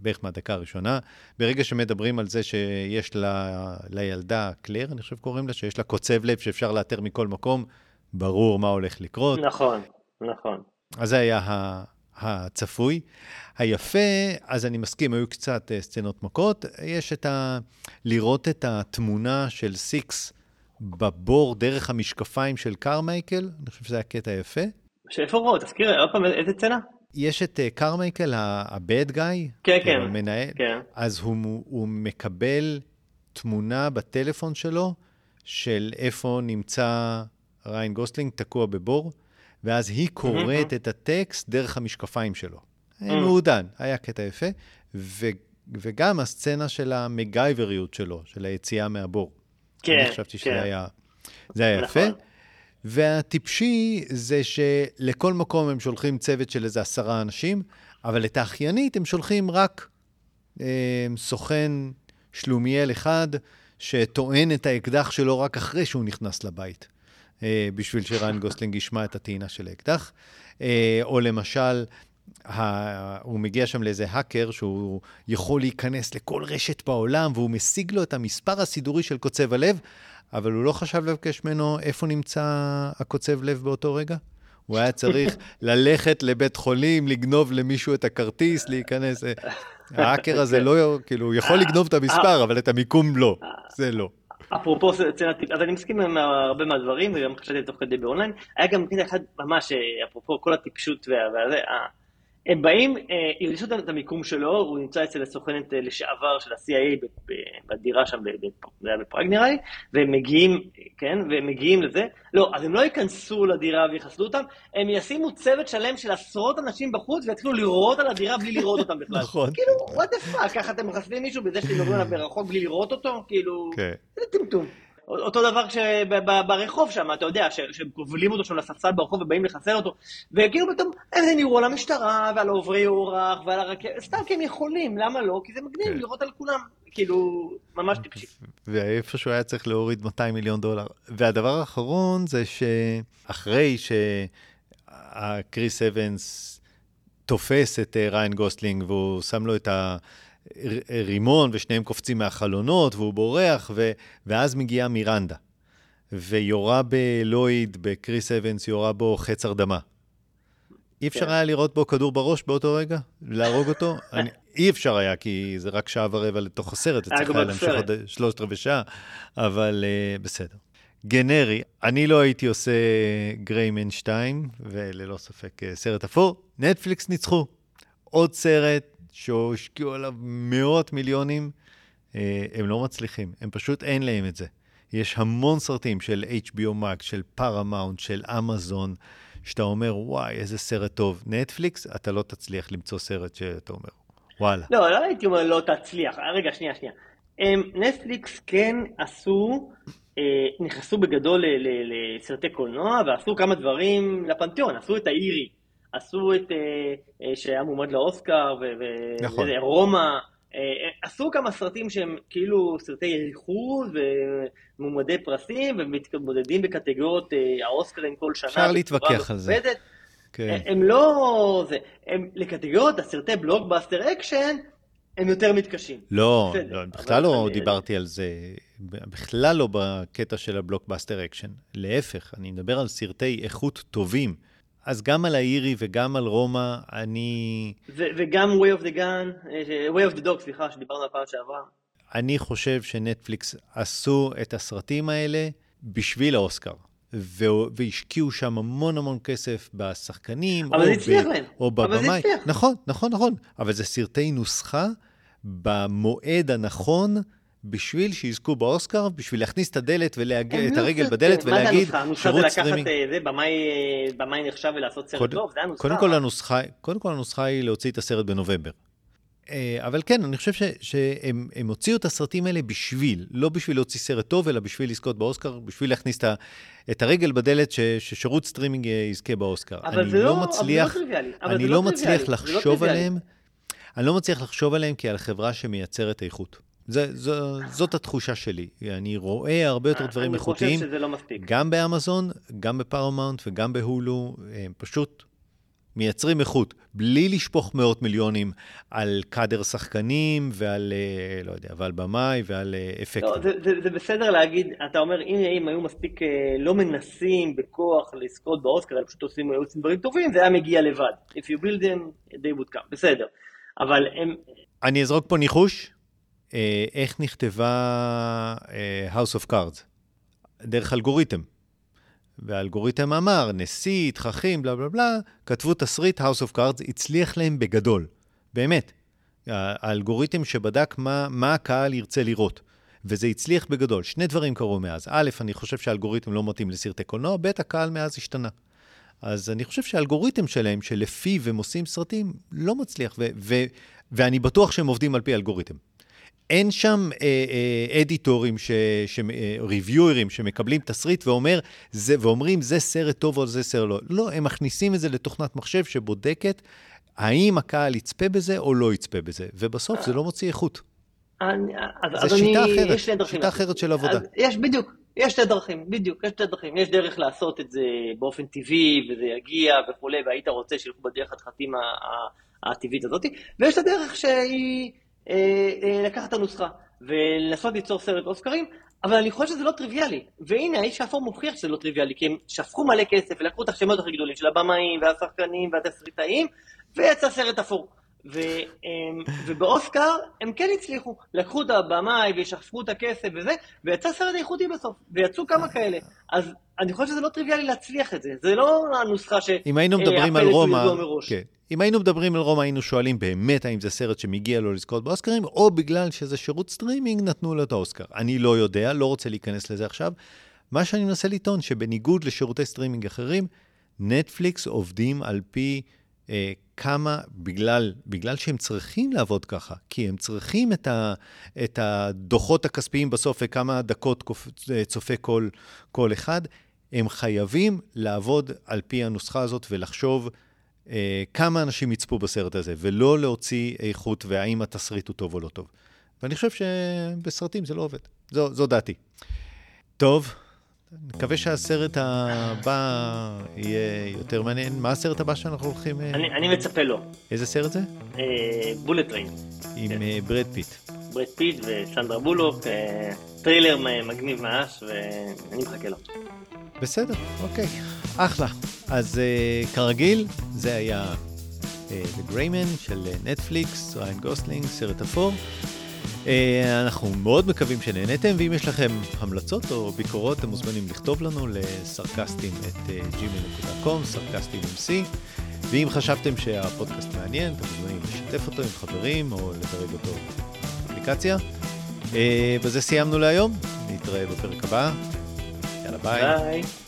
בערך מהדקה הראשונה. ברגע שמדברים על זה שיש לה, לילדה, קלר, אני חושב קוראים לה, שיש לה קוצב לב שאפשר לאתר מכל מקום, ברור מה הולך לקרות. נכון, נכון. אז זה היה הצפוי. היפה, אז אני מסכים, היו קצת אה, סצנות מכות. יש את ה... לראות את התמונה של סיקס בבור דרך המשקפיים של קרמייקל, אני חושב שזה היה קטע יפה. שאיפה רואה? תזכיר עוד פעם איזה סצנה? יש את קרמייקל, ה-bad guy, כן, כן, המנהל, כן. אז הוא, הוא מקבל תמונה בטלפון שלו של איפה נמצא ריין גוסלינג תקוע בבור, ואז היא קוראת את הטקסט דרך המשקפיים שלו. מעודן, היה קטע יפה, ו, וגם הסצנה של המגייבריות שלו, של היציאה מהבור. כן, אני חשבתי כן. שזה היה, זה היה נכון. יפה. והטיפשי זה שלכל מקום הם שולחים צוות של איזה עשרה אנשים, אבל את האחיינית הם שולחים רק אה, סוכן שלומיאל אחד, שטוען את האקדח שלו רק אחרי שהוא נכנס לבית, בשביל שריין גוסלינג ישמע את הטעינה של האקדח. אה, או למשל, ה... הוא מגיע שם לאיזה האקר שהוא יכול להיכנס לכל רשת בעולם, והוא משיג לו את המספר הסידורי של קוצב הלב, אבל הוא לא חשב לבקש ממנו איפה נמצא הקוצב לב באותו רגע. הוא היה צריך ללכת לבית חולים, לגנוב למישהו את הכרטיס, להיכנס. ההאקר הזה לא, כאילו, הוא יכול לגנוב את המספר, אבל את המיקום לא. זה לא. אפרופו סצנת, אז אני מסכים עם הרבה מהדברים, וגם חשבתי תוך כדי באונליין. היה גם קטע אחד ממש, אה, אפרופו כל הטיפשות וה- הם באים, אה, ירשו את המיקום שלו, הוא נמצא אצל הסוכנת אה, לשעבר של ה-CIA בדירה שם, זה היה בפראג נראה לי, והם מגיעים, כן, והם מגיעים לזה. לא, אז הם לא ייכנסו לדירה ויחסלו אותם, הם ישימו צוות שלם של עשרות אנשים בחוץ ויתחילו לירות על הדירה בלי לראות אותם בכלל. נכון. כאילו, what the fuck, ככה אתם מחסלים מישהו בזה שאתם מדברים עליו ברחוק בלי לראות אותו? כאילו, כן. זה טמטום. אותו דבר ברחוב שם, אתה יודע, שהם כובלים אותו שם לספסל ברחוב ובאים לחסל אותו, וכאילו פתאום הם ירו על המשטרה ועל עוברי אורח ועל הרכבת, סתם כי הם יכולים, למה לא? כי זה מגניב כן. לירות על כולם, כאילו, ממש טיפשי. ואיפשהו היה צריך להוריד 200 מיליון דולר. והדבר האחרון זה שאחרי שהקריס אבנס תופס את אה, ריין גוסלינג והוא שם לו את הרימון ושניהם קופצים מהחלונות והוא בורח, ו... ואז מגיעה מירנדה. ויורה בלויד, בקריס אבנס, יורה בו חץ הרדמה. אי אפשר כן. היה לראות בו כדור בראש באותו רגע? להרוג אותו? אני, אי אפשר היה, כי זה רק שעה ורבע לתוך הסרט, זה צריך היה להמשיך. עוד שלושת רבעי שעה, אבל uh, בסדר. גנרי, אני לא הייתי עושה גריימן 2, וללא ספק אה, סרט אפור. נטפליקס ניצחו. עוד סרט שהשקיעו עליו מאות מיליונים, אה, הם לא מצליחים, הם פשוט אין להם את זה. יש המון סרטים של HBO Max, של פארמאונט, של אמזון, שאתה אומר, וואי, איזה סרט טוב. נטפליקס, אתה לא תצליח למצוא סרט שאתה אומר, וואלה. לא, לא הייתי אומר לא תצליח, אה, רגע, שנייה, שנייה. הם, נטפליקס כן עשו, אה, נכנסו בגדול לסרטי קולנוע ועשו כמה דברים לפנתיאון, עשו את האירי, עשו את, אה, אה, שהיה מועמד לאוסקר, ו- ו- נכון. אה, עשו כמה סרטים שהם כאילו סרטי ריכוז ומועמדי פרסים ומתמודדים בקטגוריות האוסקרים כל שנה. אפשר להתווכח על זה. כן. הם לא... זה, הם לקטגוריות הסרטי בלוקבאסטר אקשן, הם יותר מתקשים. לא, בסדר, לא, בכלל לא אני- דיברתי על זה, בכלל לא בקטע של הבלוקבאסטר אקשן. להפך, אני מדבר על סרטי איכות טובים. אז גם על האירי וגם על רומא, אני, ו- וגם way of the gun, אה, way of the dog, סליחה, שדיברנו על פעם שעברה. אני חושב שנטפליקס עשו את הסרטים האלה בשביל האוסקר. והשקיעו שם המון המון כסף בשחקנים, אבל או, זה הצליח ב- להם. או אבל זה בבמאי. הצליח. נכון, נכון, נכון. אבל זה סרטי נוסחה במועד הנכון, בשביל שיזכו באוסקר, בשביל להכניס את הדלת ולהגיע, את לא הרגל בדלת מה זה ולהגיד, הנוסחה? הנוסחה זה שירות לקחת סטרימינג. אה, זה, במאי אה, במאי נחשב ולעשות סרט טוב, זה הנוסחה. קודם כל, הנוסחה, הנוסחה היא להוציא את הסרט בנובמבר. אה, אבל כן, אני חושב ש, שהם הם הוציאו את הסרטים האלה בשביל, לא בשביל להוציא סרט טוב, אלא בשביל לזכות באוסקר, בשביל להכניס את, ה, את הרגל בדלת ש, ששירות סטרימינג אה, יזכה באוסקר. אבל אני זה לא- אבל זה לא מצליח, טריוויאלי. אבל אני זה לא לא מצליח טריוויאלי, זה לא לחשוב טריוויאלי. עליהם, אני לא מצליח לחשוב עליהם כעל חברה שמייצרת איכות. זה, זו, זאת התחושה שלי. אני רואה הרבה יותר דברים איכותיים. אני חושב שזה לא מספיק. גם באמזון, גם בפרמאונט וגם בהולו, הם פשוט מייצרים איכות, בלי לשפוך מאות מיליונים על קאדר שחקנים ועל, אה, לא יודע, ועל במאי ועל אה, אפקטים. לא, זה, זה, זה בסדר להגיד, אתה אומר, הנה, אם היו מספיק אה, לא מנסים בכוח לזכות באוסקר, אלא פשוט עושים, היו עושים דברים טובים, זה היה מגיע לבד. If you build them, they would come. בסדר. אבל הם, אני אזרוק פה ניחוש, אה, איך נכתבה אה, House of Cards? דרך אלגוריתם. והאלגוריתם אמר, נשיא, תככים, בלה בלה בלה, כתבו תסריט House of Cards, הצליח להם בגדול. באמת. האלגוריתם שבדק מה, מה הקהל ירצה לראות. וזה הצליח בגדול. שני דברים קרו מאז. א', אני חושב שהאלגוריתם לא מתאים לסרטי קולנוע, ב', הקהל מאז השתנה. אז אני חושב שהאלגוריתם שלהם, שלפיו הם עושים סרטים, לא מצליח, ו- ו- ואני בטוח שהם עובדים על פי אלגוריתם. אין שם אה, אה, אדיטורים, ש, ש, אה, ריוויוארים שמקבלים תסריט ואומר, זה, ואומרים, זה סרט טוב או זה סרט לא. לא, הם מכניסים את זה לתוכנת מחשב שבודקת האם הקהל יצפה בזה או לא יצפה בזה, ובסוף זה לא מוציא איכות. אני, אז, זה אז שיטה אני, אחרת. שיטה אחרת של עבודה. יש בדיוק, יש שתי דרכים, בדיוק, יש שתי דרכים. יש דרך לעשות את זה באופן טבעי, וזה יגיע וכולי, והיית רוצה שילכו בדרך הדחתים ה- ה- הטבעית הזאת, ויש את הדרך שהיא לקחת את הנוסחה, ולנסות ליצור סרט אוסקרים, אבל אני חושב שזה לא טריוויאלי. והנה, האיש האפור מוכיח שזה לא טריוויאלי, כי הם שפכו מלא כסף, ולקחו את השמות הכי גדולים של הבמאים, והשחקנים, והתסריטאים, ויצא סרט אפור. ו, אמ, ובאוסקר הם כן הצליחו, לקחו את הבמאי וישפכו את הכסף וזה, ויצא סרט איכותי בסוף, ויצאו כמה כאלה. אז אני חושב שזה לא טריוויאלי להצליח את זה, זה לא הנוסחה ש... אם היינו אה, מדברים על רומא. כן. אם היינו מדברים על רומא, היינו שואלים באמת האם זה סרט שמגיע לו לזכות באוסקרים, או בגלל שזה שירות סטרימינג, נתנו לו את האוסקר. אני לא יודע, לא רוצה להיכנס לזה עכשיו. מה שאני מנסה לטעון, שבניגוד לשירותי סטרימינג אחרים, נטפליקס עובדים על פי אה, כמה, בגלל, בגלל שהם צריכים לעבוד ככה, כי הם צריכים את, ה, את הדוחות הכספיים בסוף וכמה דקות אה, צופה כל, כל אחד, הם חייבים לעבוד על פי הנוסחה הזאת ולחשוב אה, כמה אנשים יצפו בסרט הזה, ולא להוציא איכות והאם התסריט הוא טוב או לא טוב. ואני חושב שבסרטים זה לא עובד. זו, זו דעתי. טוב, מקווה שהסרט הבא יהיה יותר מעניין. מה הסרט הבא שאנחנו הולכים... אה, אני, אני מצפה לו. איזה סרט זה? Bullet Train, עם כן. אה, ברד פיט. ברד פיט וסנדרה בולוק, אה, טריילר מגניב ממש, ואני מחכה לו. בסדר, אוקיי. אחלה. אז כרגיל, זה היה The Gray Man של אה, נטפליקס, ריין גוסלינג, סרט אפור. אה, אנחנו מאוד מקווים שנהניתם, ואם יש לכם המלצות או ביקורות, אתם מוזמנים לכתוב לנו לסרקסטים at gmail.com, סרקסטים עם C. ואם חשבתם שהפודקאסט מעניין, אתם מוזמנים לשתף אותו עם חברים או לדרג אותו באפליקציה. Uh, בזה סיימנו להיום, נתראה בפרק הבא. יאללה ביי. ביי.